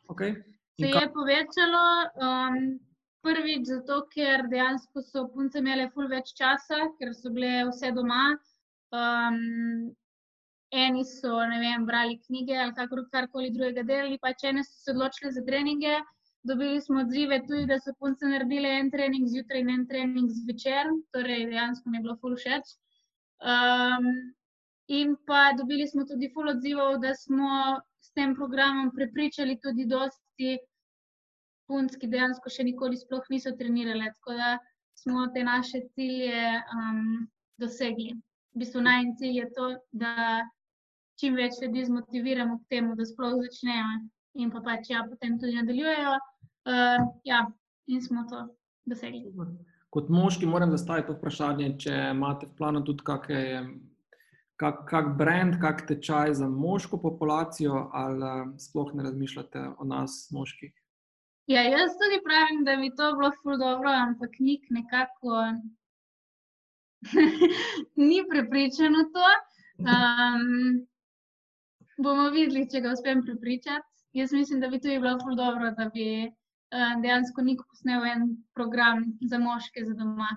okay. Se In ka- je povečalo, um, prvič zato, ker dejansko so punce imele ful več časa, ker so bile vse doma. Um, eni so, ne vem, brali knjige ali kakor, karkoli drugega delali, pač ene so se odločile za treninge. Dobili smo odzive tudi, da so punce naredile en trening zjutraj in en trening zvečer, torej dejansko mi je bilo ful všeč. Um, in pa dobili smo tudi ful odzivov, da smo s tem programom prepričali tudi dosti punc, ki dejansko še nikoli sploh niso trenirale. Tako da smo te naše cilje um, dosegli. V bistvu najmanj cilj je to, da čim več ljudi zmotiviramo k temu, da sploh začnejo in pa pač ja, potem tudi nadaljujejo. Uh, ja, in smo to dosegli. Kot moški moram zastaviti to vprašanje, če imate v planu tudi kakšne. Kak, kak brand, kak tečaj za moško populacijo, ali eh, sploh ne razmišljate o nas, moških? Ja, jaz tudi pravim, da bi to bilo ful dobro, ampak nik nekako *laughs* ni prepričan v to. Um, *laughs* bomo videli, če ga uspem prepričati. Jaz mislim, da bi tudi bilo ful dobro, da bi uh, dejansko nik posnel en program za moške za doma.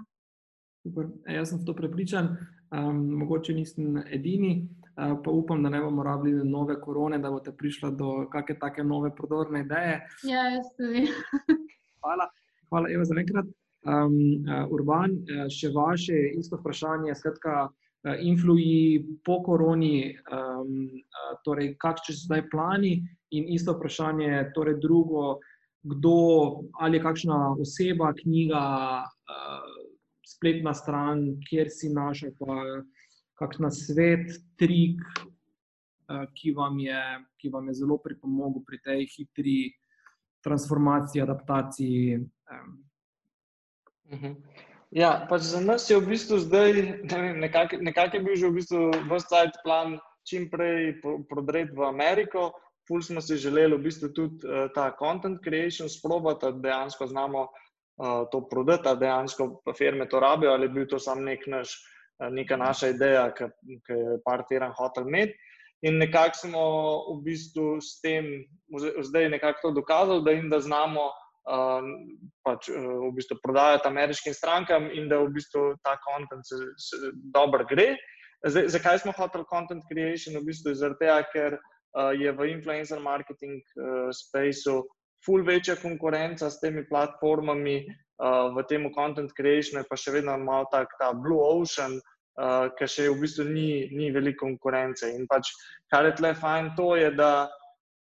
Super. E, Jaz sem v to prepričan, um, mogoče nisem edini, uh, pa upam, da ne bomo rabili nove korone, da boste prišli do kakšne take nove prodorne ideje. Ja, jaz tudi. *laughs* Hvala, hvala Eva, za enkrat. Um, uh, Urban, uh, še vaše isto vprašanje, skratka, uh, influji po koroni, um, uh, torej kakšni so zdaj plani in isto vprašanje, torej drugo, kdo ali kakšna oseba, knjiga, uh, spletna stran, kjer si našel, pa kakšna svet, trik, uh, ki, vam je, ki vam je zelo pripomogel pri tej hitri transformaciji, adaptaciji. Mhm. Ja, pač za nas je v bistvu zdaj, ne vem, nekako nekak je bil že v bistvu vstajt plan čim prej prodreti v Ameriko. Ful smo si želeli v bistvu tudi uh, ta content creation sprobati, da dejansko znamo uh, to prodati, da dejansko firme to rabijo, ali je bil to sam nek naš, uh, neka naša ideja, ki je par firm hotel imeti. In nekako smo v bistvu s tem zdaj nekako to dokazali, da jim da znamo uh, pač, uh, v bistvu prodajati ameriškim strankam in da v bistvu ta kontent dobro gre. Zdaj, zakaj smo hoteli content creation? V bistvu zaradi tega, ker je v influencer marketing uh, spaceu ful večja konkurenca s temi platformami, uh, v tem content creationu je pa še vedno malo tak ta blue ocean, uh, ker še v bistvu ni, ni veliko konkurence. In pač, kar je tle fajn, to je, da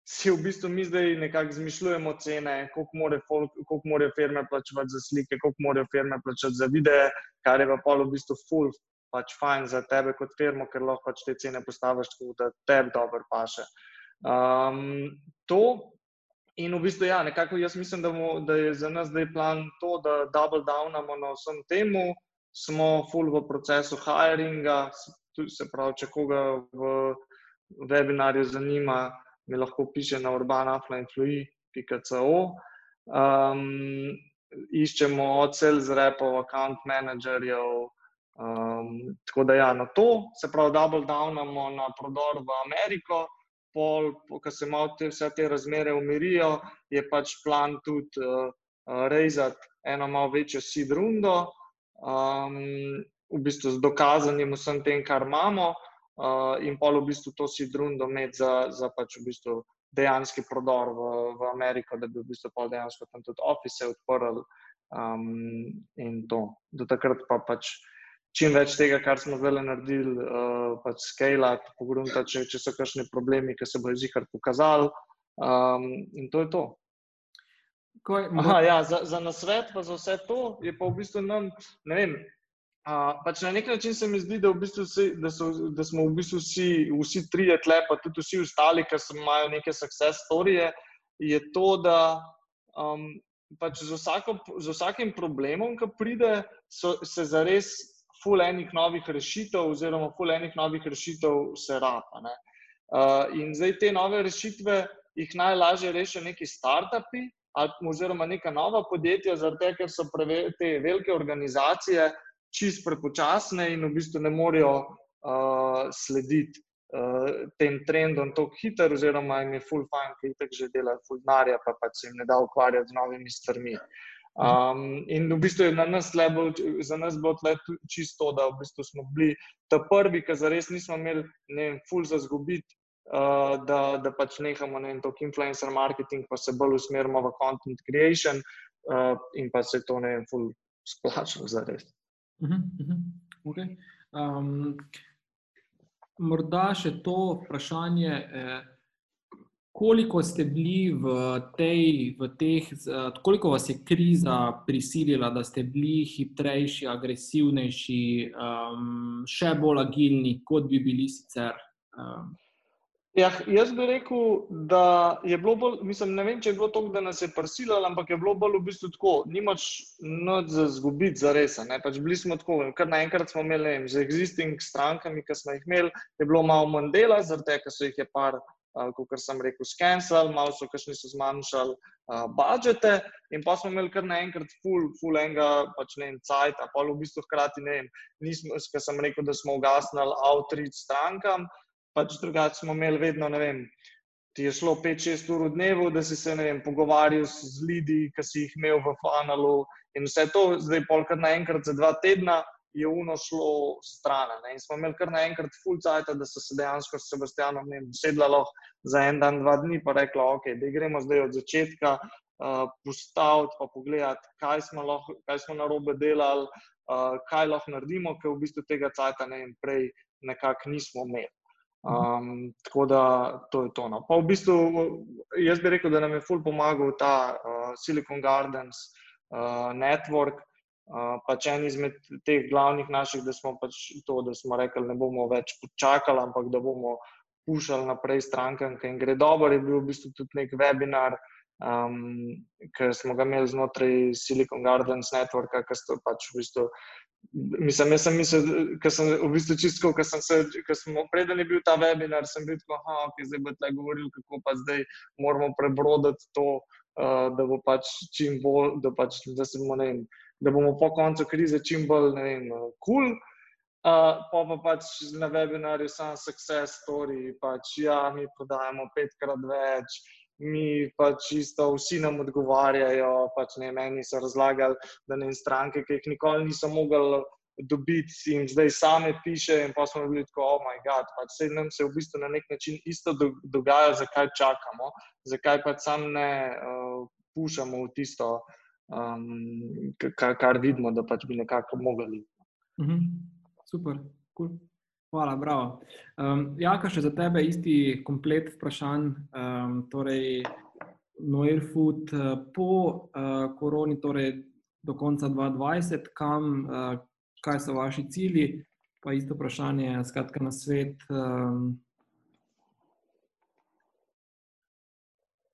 si v bistvu mi zdaj nekako izmišljujemo cene, koliko morajo firme plačevati za slike, koliko morajo firme plačevati za videe, kar je pa pol v bistvu full pač fajn za tebe kot firmo, ker lahko pač te cene postaviš tako, da tebi dobro paše. Um, to in v bistvu ja, nekako jaz mislim, da, mo, da je za nas zdaj plan to, da double downamo na vsem temu, smo full v procesu hiringa, se pravi, če koga v webinarju zanima, mi lahko piše na urbanaflainflui.co. Um, iščemo od sales repov, account managerjev. Um, tako da, ja, na to, se pravi, double downamo na prodor v Ameriko, pol, ko se malo te, vse te razmere umirijo, je pač plan tudi uh, uh, rezati eno malo večjo seed rundo, um, v bistvu z dokazanim vsem tem, kar imamo, uh, in pol v bistvu to seed rundo imeti za, za pač v bistvu dejanski prodor v, v Ameriko, da bi v bistvu pol dejansko tam tudi ofise odprli um, in to. Do takrat pa pač čim več tega, kar smo zdaj naredili, uh, pač skalati, pogrunta, če, če so kakšni problemi, ki se bodo zihar pokazali. Um, in to je to. Kaj, Aha, ja, za, za nasvet, pa za vse to je pa v bistvu nam, ne vem. Uh, pač na nek način se mi zdi, da, v bistvu vsi, da, so, da smo v bistvu vsi, vsi trije tle, pa tudi vsi ostali, ki imajo neke success storije, je to, da um, pač z, vsako, z vsakim problemom, ki pride, so, se zares ful enih novih rešitev, oziroma ful enih novih rešitev se rapa. Ne. Uh, in zdaj te nove rešitve jih najlažje rešijo neki startupi, oziroma neka nova podjetja, tega, ker so preve, te velike organizacije čist prepočasne in v bistvu ne morejo uh, slediti uh, tem trendom tako hitro, oziroma jim je full fine, ki jih že delajo, full denarja, pa pa se jim ne da ukvarjati z novimi stvarmi. Um, in v bistvu je na nas level, za nas bilo čisto, da v bistvu smo bili ta prvi, ki za res nismo imeli, ne vem, full za zgubiti. Uh, da, da pač nehamo na to influencer marketing, pa se bolj usmerimo v content creation, uh, in pa se to ne vem, splača *laughs* za res. Uh -huh, uh -huh. okay. um, morda še to vprašanje, eh, koliko ste bili v tej, v teh, koliko vas je kriza prisilila, da ste bili hitrejši, agresivnejši, um, še bolj agilni, kot bi bili sicer. Um. Ja, jaz bi rekel, da je bilo bolj, mislim, ne vem, če je bilo to, da nas je prisililo, ampak je bilo bolj v bistvu tako, nimaš noč za zgubiti za res. Pač bili smo tako, kar naenkrat smo imeli vem, z existing strankami, ki smo jih imeli, je bilo malo manj dela, zaradi tega, so jih je par, uh, kot sem rekel, skenirali, malo so kašni so zmanjšali uh, budžete in pa smo imeli kar naenkrat full, full enega, pač ne vem, cajt, pa v bistvu hkrati ne vem, ker sem rekel, da smo ugasnili outreach strankam pač drugače smo imeli vedno, ne vem, ti je šlo 5-6 ur v dnevu, da si se vem, pogovarjal z ljudmi, ki si jih imel v fanalu in vse to, zdaj polkrat naenkrat za dva tedna. Je uno šlo stran. In smo imeli kar naenkrat full cajt, da so se dejansko s Sebastianom sedela za en dan, dva dni, pa rekla, ok, da gremo zdaj od začetka, uh, postaviti, pa pogledati, kaj smo, lahko, kaj smo na robe delali, uh, kaj lahko naredimo, ker v bistvu tega cajta ne vem, prej nekako nismo imeli. Um, tako da to je to. No. V bistvu, jaz bi rekel, da nam je ful pomagal ta uh, Silicon Gardens uh, network. Uh, pač en izmed teh glavnih naših, da smo pač to, da smo rekli, ne bomo več počakali, ampak da bomo pušali naprej strankam, ki jim gre dobro. Je bil v bistvu tudi nek webinar, um, ki smo ga imeli znotraj Silicon Gardens networka, ki so pač v bistvu Mislim, jaz sem mislil, da sem v bistvu čisto, ker sem se, ker smo preden je bil ta webinar, sem bil tako, da okay, zdaj bo tle govoril, kako pa zdaj moramo prebroditi to, uh, da bo pač čim bolj, da, pač, da, bomo, vem, da bomo po koncu krize čim bolj, kul. Cool. Uh, pa pa pač na webinarju sam success story, pač ja, mi podajamo petkrat več, mi pač čisto vsi nam odgovarjajo. Pač ne, meni so razlagali, da ne stranke, ki jih nikoli niso mogli dobiti, in zdaj same piše. In pa smo bili tako, oh moj bog, pač se nam se v bistvu na nek način isto dogaja, zakaj čakamo, zakaj pač sam ne uh, pušamo v tisto, um, kar, kar vidimo, da pač bi nekako mogli. Mhm. Super, kul. Cool. Hvala, bravo. Um, Jaka, še za tebe isti komplet vprašanj. Um, torej, Noir Food uh, po uh, koroni, torej do konca 2020, kam, uh, kaj so vaši cilji, pa isto vprašanje, skratka na svet. Um,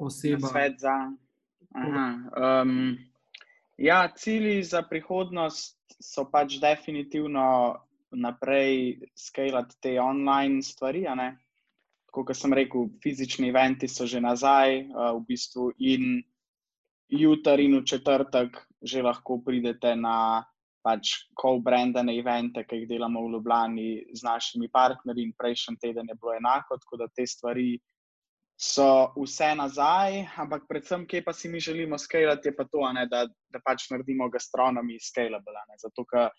oseba. Na svet za. Um, ja, cilji za prihodnost so pač definitivno naprej skalati te online stvari. Kot sem rekel, fizični eventi so že nazaj, uh, v bistvu, in jutri in v četrtek že lahko pridete na pač co-brandene evente, ki jih delamo v Ljubljani z našimi partnerji. In prejšnji teden je bilo enako, tako da te stvari so vse nazaj, ampak predvsem, kje pa si mi želimo skalati, je pa to, ne, da, da pač naredimo gastronomi scalable. Zato, ker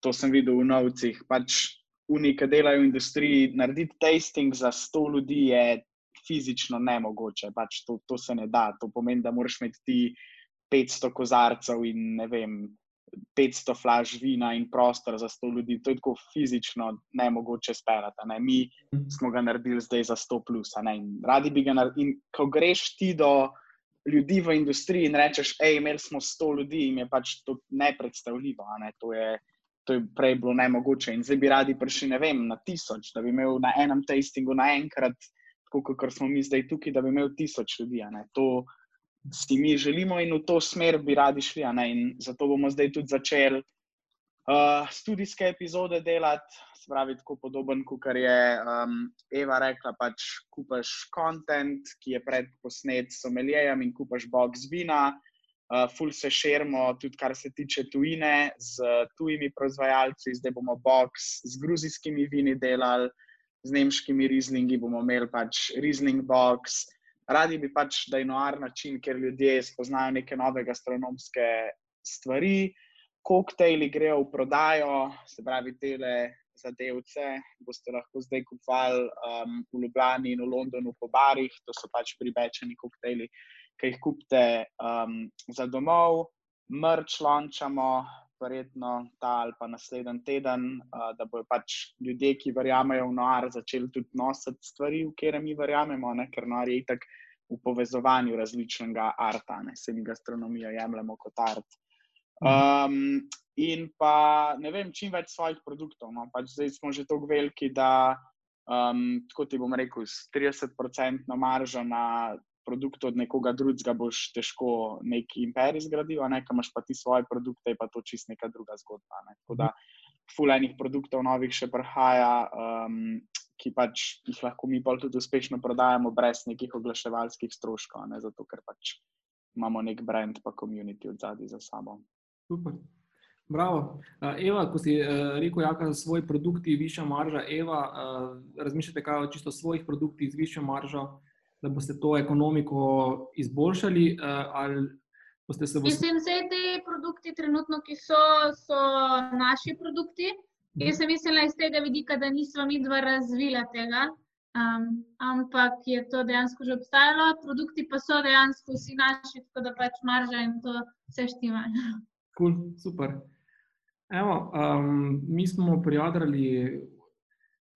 to sem videl v novcih. Pač Uniki, ki delajo v industriji, narediti tasting za 100 ljudi je fizično nemogoče. Pač to, to se ne da. To pomeni, da moraš imeti ti 500 kozarcev in ne vem. 500 flash vina in prostor za 100 ljudi, to je tako fizično nemogoče speljati. Ne? Mi smo ga naredili zdaj za 100 plus. Radi bi ga naredili. In ko greš ti do ljudi v industriji in rečeš, hej, imeli smo 100 ljudi, jim je pač to nepredstavljivo. Ne? To je, to je prej bilo nemogoče. In zdaj bi radi prišli, ne vem, na tisoč, da bi imel na enem tastingu naenkrat, tako kot smo mi zdaj tukaj, da bi imel tisoč ljudi. To, si mi želimo in v to smer bi radi šli. zato bomo zdaj tudi začeli uh, studijske epizode delati, se pravi, tako podoben, kot je um, Eva rekla, pač kupaš kontent, ki je predposnet s somelijem in kupaš box vina. Uh, ful se širimo, tudi kar se tiče tujine, z tujimi proizvajalci, zdaj bomo box z gruzijskimi vini delali, z nemškimi rizlingi bomo imeli pač rizling box. Radi bi pač, da je noar način, ker ljudje spoznajo neke nove gastronomske stvari, koktejli grejo v prodajo, se pravi, tele zadevce boste lahko zdaj kupovali um, v Ljubljani in v Londonu po barih, to so pač pribečeni koktejli, ki jih kupite um, za domov, mrč lončamo, verjetno ta ali pa naslednji teden, uh, da bodo pač ljudje, ki verjamejo v noar, začeli tudi nositi stvari, v kere mi verjamemo, ne? ker noar je itak v povezovanju različnega arta, ne se mi gastronomijo jemljemo kot art. Um, in pa ne vem, čim več svojih produktov. No? Pač zdaj smo že tako veliki, da um, tako ti bom rekel, s 30% maržo na produkt od nekoga drugega boš težko neki imperij zgradil, a nekaj imaš pa ti svoje produkte, pa to čist neka druga zgodba. Ne? Tako da fulejnih produktov novih še prihaja. Um, Ki pač jih lahko mi bolj tudi uspešno prodajamo, brez nekih oglaševalskih stroškov, ne? zato ker pač imamo nek brand, pa komunity od zadaj za sabo. Super. Bravo. Eva, ko si rekel, da so svoji produkti višja marža, Eva, razmišljate kaj o čisto svojih produktih z višjo maržo, da boste to ekonomiko izboljšali? Boste se Mislim, da te produkti, trenutno, ki so, so naši produkti. Jaz sem mislila iz tega vidika, da nismo mi dva razvila tega, um, ampak je to dejansko že obstajalo, produkti pa so dejansko vsi naši, tako da pač marža in to vse štima. Cool, super. Evo, um, mi smo prijadrali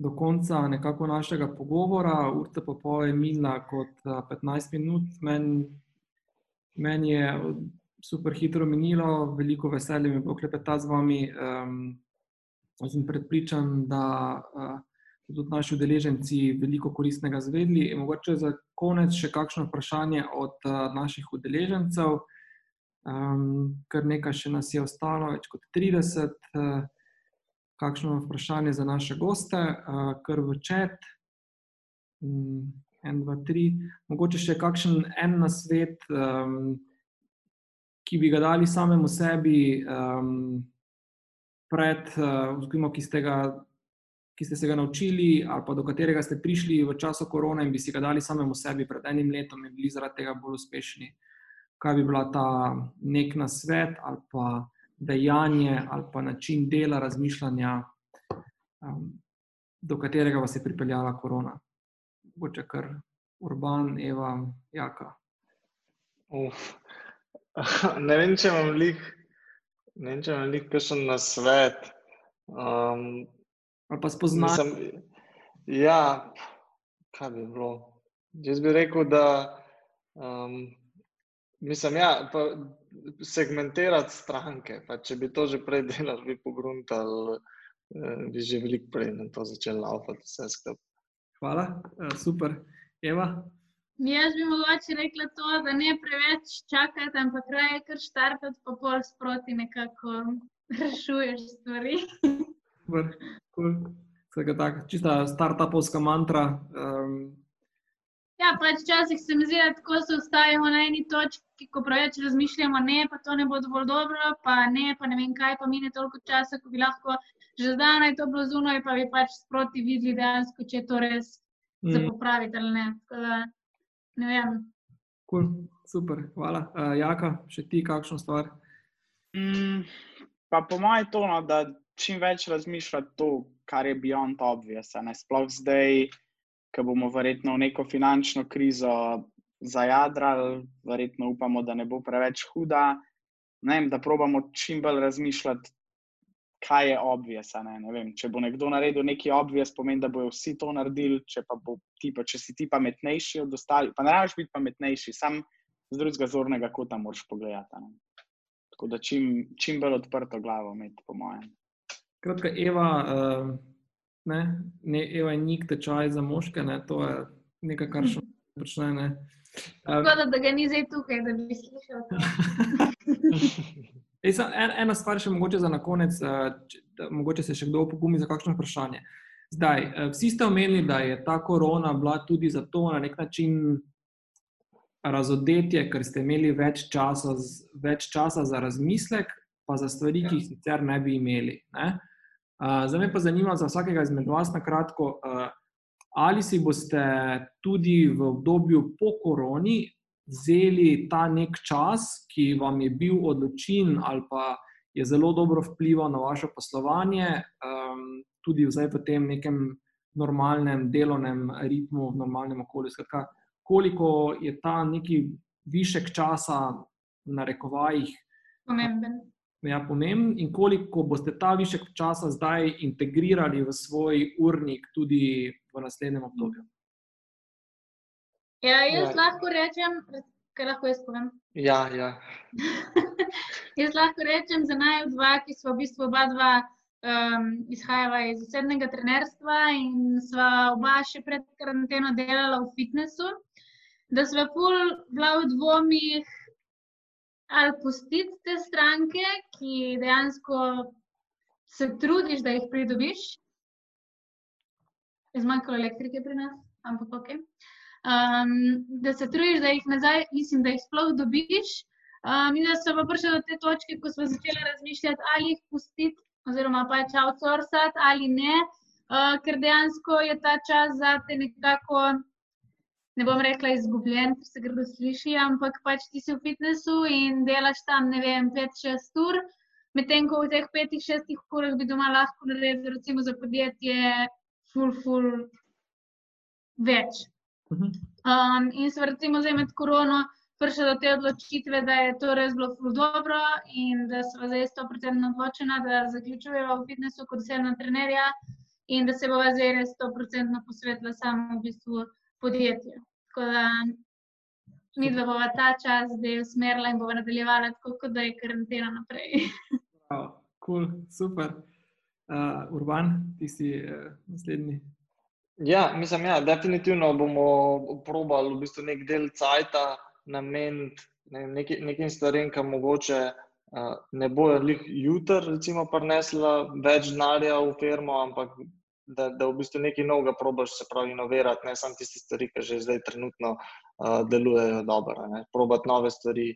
do konca nekako našega pogovora, urta pa pol je minila kot 15 minut. Meni men je super hitro minilo, veliko veselje mi je bilo klepetati z vami. Um, sem predpričan, da uh, so tudi naši udeleženci veliko koristnega zvedli. In mogoče za konec še kakšno vprašanje od uh, naših udeležencev. Um, kar nekaj še nas je ostalo, več kot 30. Uh, eh, kakšno vprašanje za naše goste, uh, kar v čet. Um, en, dva, tri. Mogoče še kakšen en na svet, um, ki bi ga dali samemu sebi, um, pred, uh, ki, ste ga, ki ste se ga naučili, ali pa do katerega ste prišli v času korona in bi si ga dali samemu sebi pred enim letom in bili zaradi tega bolj uspešni. Kaj bi bila ta nek nasvet ali pa dejanje ali pa način dela, razmišljanja, um, do katerega vas je pripeljala korona. Boče kar urban, Eva, jaka. Uf. *laughs* Ne vem, če imam lih, ne vem, če imam lih kakšen nasvet. Um, ali pa spoznati. Ja, kaj bi bilo? Jaz bi rekel, da um, Mislim, ja, pa segmentirati stranke. Pa če bi to že prej delali, bi pogruntali, eh, bi že veliko prej na to začeli laufati vse skupaj. Hvala, eh, super. Eva? Jaz bi mogoče rekla to, da ne preveč čakati, ampak raje kar štartati, pa pol sproti nekako rešuješ stvari. Super, cool. Vsega tak, čista startupovska mantra. Um, Ja, pač včasih se mi zdi, da tako se ustavimo na eni točki, ko preveč razmišljamo, ne, pa to ne bo dovolj dobro, pa ne, pa ne vem kaj, pa mine toliko časa, ko bi lahko že zdaj to bilo zunaj, pa bi pač sproti videli dejansko, če je to res mm. za popraviti ali ne. Da, ne vem. Cool. Super, hvala. Uh, Jaka, še ti kakšno stvar? Mm, pa po mojem to, no, da čim več razmišljati to, kar je beyond obvious, ne sploh zdaj ki bomo verjetno v neko finančno krizo zajadrali, verjetno upamo, da ne bo preveč huda. Vem, da probamo čim bolj razmišljati, kaj je obvijes. Ne? Ne če bo nekdo naredil nekaj obvijes, pomeni, da bodo vsi to naredili. Če, bo, tipa, če si ti pametnejši od ostalih, pa ne rabiš biti pametnejši, sam z drugega zornega kota moraš pogledati. Ne? Tako da čim, čim bolj odprto glavo imeti, po mojem. Kratka, Eva. Uh ne, ne Eva in nik tečaj za moške, ne, to je nekaj, kar še počne. Ne. Um, Škoda, da ga ni zdaj tukaj, da bi slišal. *laughs* Ej, samo en, ena stvar še mogoče za na konec, eh, če- da mogoče se še kdo opogumi za kakšno vprašanje. Zdaj, eh, vsi ste omenili, da je ta korona bila tudi zato na nek način razodetje, ker ste imeli več časa, z- več časa za razmislek, pa za stvari, ki jih sicer ne bi imeli. Ne? Uh, zdaj me pa zanima za vsakega izmed vas na kratko, uh, ali si boste tudi v obdobju po koroni vzeli ta nek čas, ki vam je bil odločen ali pa je zelo dobro vplival na vaše poslovanje, um, tudi zdaj v tem nekem normalnem delovnem ritmu, v normalnem okolju. Skratka, koliko je ta neki višek časa, na rekovajih, Pomemben. Ja, pomemben in koliko boste ta višek časa zdaj integrirali v svoj urnik tudi v naslednjem obdobju. Ja, jaz Ja. lahko rečem, kaj lahko jaz povem. Ja, ja. *laughs* Jaz lahko rečem za naj dva, ki smo v bistvu oba dva um, izhajala iz zasebnega trenerstva in sva oba še pred karanteno delala v fitnessu, da sva ful bila v dvomih, ali pustiti te stranke, ki dejansko se trudiš, da jih pridobiš. Je zmanjkalo elektrike pri nas, ampak ok. Um, da se trudiš, da jih nazaj, mislim, da jih sploh dobiš. Um, in da so pa prišli do te točke, ko smo začeli razmišljati, ali jih pustiti, oziroma pač outsourcati ali ne, uh, ker dejansko je ta čas za te nekako, ne bom rekla izgubljen, ker se grdo sliši, ampak pač ti si v fitnessu in delaš tam, ne vem, 5-6 ur, medtem ko v teh 5-6 urah bi doma lahko naredil, recimo za podjetje, full, full več. Mhm. Um, in so recimo zdaj med korono prišli do te odločitve, da je to res bilo ful dobro in da smo zdaj 100% odločena, da zaključujemo v fitnessu kot osebna trenerja in da se bova zdaj res 100% posvetila samo v bistvu podjetju. Tako da mi dva bova ta čas zdaj usmerila in bova nadaljevala tako, kot da je karantena naprej. Prav, Cool, super. Uh, Urban, ti si uh, naslednji. Ja, mislim, ja, definitivno bomo probali v bistvu nek del cajta nameniti ne, neki, nekim stvarem, ki mogoče uh, ne bojo lih jutri, recimo, prinesla več denarja v firmo, ampak da, da v bistvu nekaj novega probaš, se pravi, inovirati, ne samo tiste stvari, ki že zdaj trenutno uh, delujejo dobro. ne. Probati nove stvari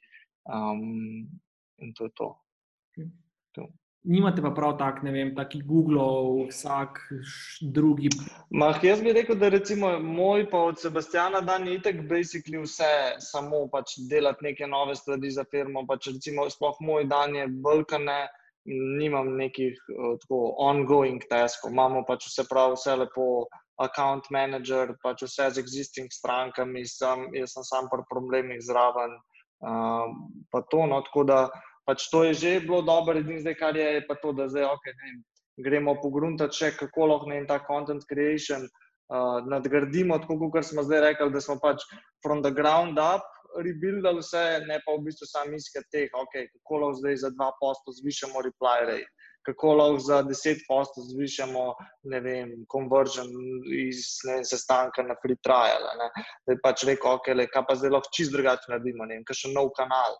um, in to je to. Nimate pa prav tak, ne vem, taki Google, vsak drugi. Mah, jaz bi rekel, da recimo moj pa od Sebastiana dan je itek basically vse, samo pač delati neke nove stvari za firmo. Pač recimo, sploh moj dan je bulkane, nimam nekih uh, tako ongoing taskov, imamo pač vse prav, vse lepo, account manager, pač vse z existing strankami, sam, jaz sem sam pri problemih zraven. Uh, pa to, no, tako da pač to je že bilo dobro, edino zdaj, kar je, je pa to, da zdaj, ok, ne vem, gremo pogruntati še, kako lahko ne vem, ta content creation uh, nadgradimo, tako kot smo zdaj rekli, da smo pač from the ground up rebuildali vse, ne pa v bistvu sam iskati teh, ok, kako lahko zdaj za dva posto zvišamo reply rate, kako lahko za deset posto zvišamo, ne vem, conversion iz ne vem, sestanka na free trial, a ne. da je pač rekel, ok, le, kaj pa zdaj lahko čist drugače naredimo, ne vem, kakšen nov kanal,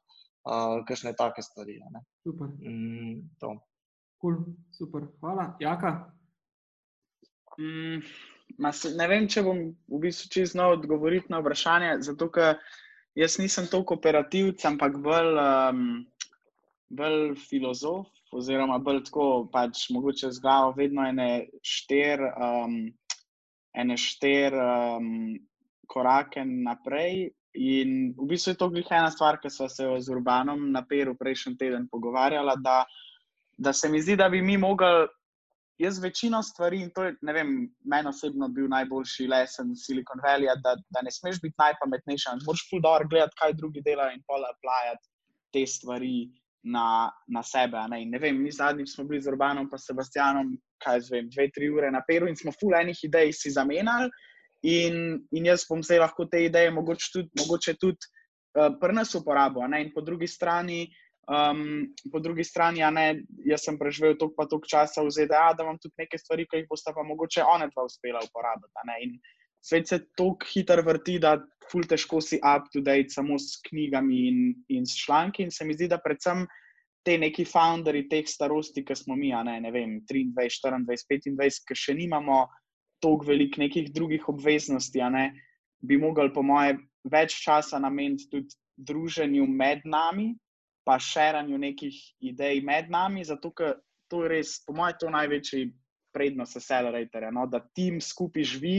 uh, kakšne take stvari, a ne. Super, Mm, to. cool, super. Hvala. Jaka? Mm, se, ne vem, če bom v bistvu čez znal odgovoriti na vprašanje, zato ker jaz nisem toliko operativc, ampak bolj, um, bolj filozof, oziroma bolj tako, pač mogoče z glavo vedno ene štir, um, ene štir um, korake naprej. In v bistvu je to glih ena stvar, ki smo se z Urbanom na Peru prejšnji teden pogovarjali, da, da se mi zdi, da bi mi mogli jaz večino stvari, in to je, ne vem, meni osebno bil najboljši lesen Silicon Valley, da, da ne smeš biti najpametnejši, ampak moraš fuldoor gledati, kaj drugi delajo in pol aplajati te stvari na, na sebe. Ne? In ne vem, mi zadnjič smo bili z Urbanom in Sebastianom, kaj z vem, dve, tri ure na Peru in smo ful enih idej si zamenjali. In, in jaz bom zdaj lahko te ideje mogoče tudi, mogoče tudi uh, pri nas uporabil. In po drugi strani, um, po drugi strani, a ne, jaz sem preživel toliko pa toliko časa v ZDA, da imam tudi neke stvari, ki jih boste pa mogoče one dva uspela uporabiti. In svet se tako hitro vrti, da ful težko si up to date samo s knjigami in, in s članki. In se mi zdi, da predvsem te neki founderji teh starosti, ki smo mi, ne, ne vem, 23, 24, 25, ki še nimamo toliko velik nekih drugih obveznosti, ne, bi mogli, po moje, več časa nameniti tudi druženju med nami, pa širanju nekih idej med nami, zato ker to je res, po mojem, to največji prednost acceleratorja, no, da tim skupaj živi.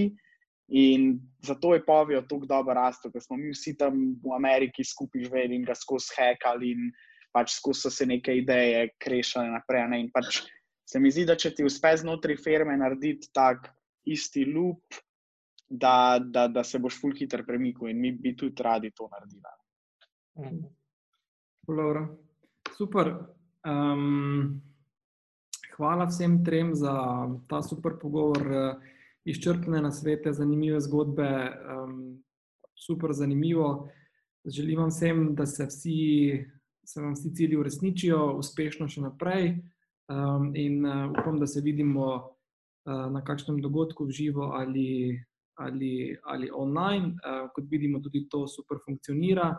In zato je povijo tako dobro rasto, ker smo mi vsi tam v Ameriki skupaj živeli in ga skozi hekali, in pač skozi so se neke ideje krešile naprej. Ne? In pač se mi zdi, da če ti uspe znotraj firme narediti tak isti loop, da, da, da se boš fulj hiter premikal in mi bi tudi radi to naredili. Laura. Super. Um, hvala vsem trem za ta super pogovor, izčrpne nasvete, zanimive zgodbe. Um, super zanimivo. Želim vam vsem, da se, vsi, se vam vsi cilji uresničijo, uspešno še naprej. Um, in uh, upam, da se vidimo uh, na kakšnem dogodku v živo ali, ali, ali online. Uh, kot vidimo, tudi to super funkcionira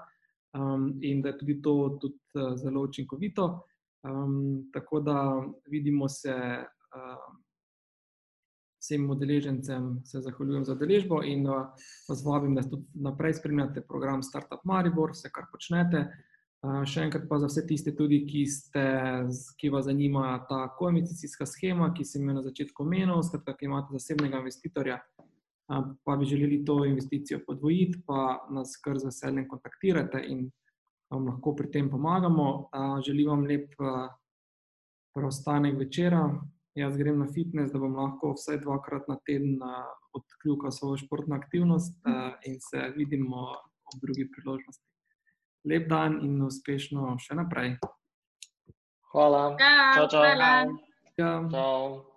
um, in da je tudi to tudi, uh, zelo učinkovito. Um, tako da vidimo se uh, vsem udeležencem, se zahvaljujem za deležbo in uh, vas vabim, da tudi naprej spremljate program Startup Maribor, vse kar počnete. Uh, še enkrat pa za vse tiste, tudi, ki, ste, ki vas zanima ta koemicijska schema, ki sem jo na začetku omenil, skratka, ki imate zasebnega investitorja, pa bi želeli to investicijo podvojiti, pa nas kar z veseljem kontaktirate in vam lahko pri tem pomagamo. Želim vam lep preostanek večera. Jaz grem na fitness, da bom lahko vsaj dvakrat na teden odkljukal svojo športno aktivnost in se vidimo ob drugi priložnosti. Lep dan in uspešno še naprej. Hvala. Čau, Čau, čau. hvala. Ja. Čau.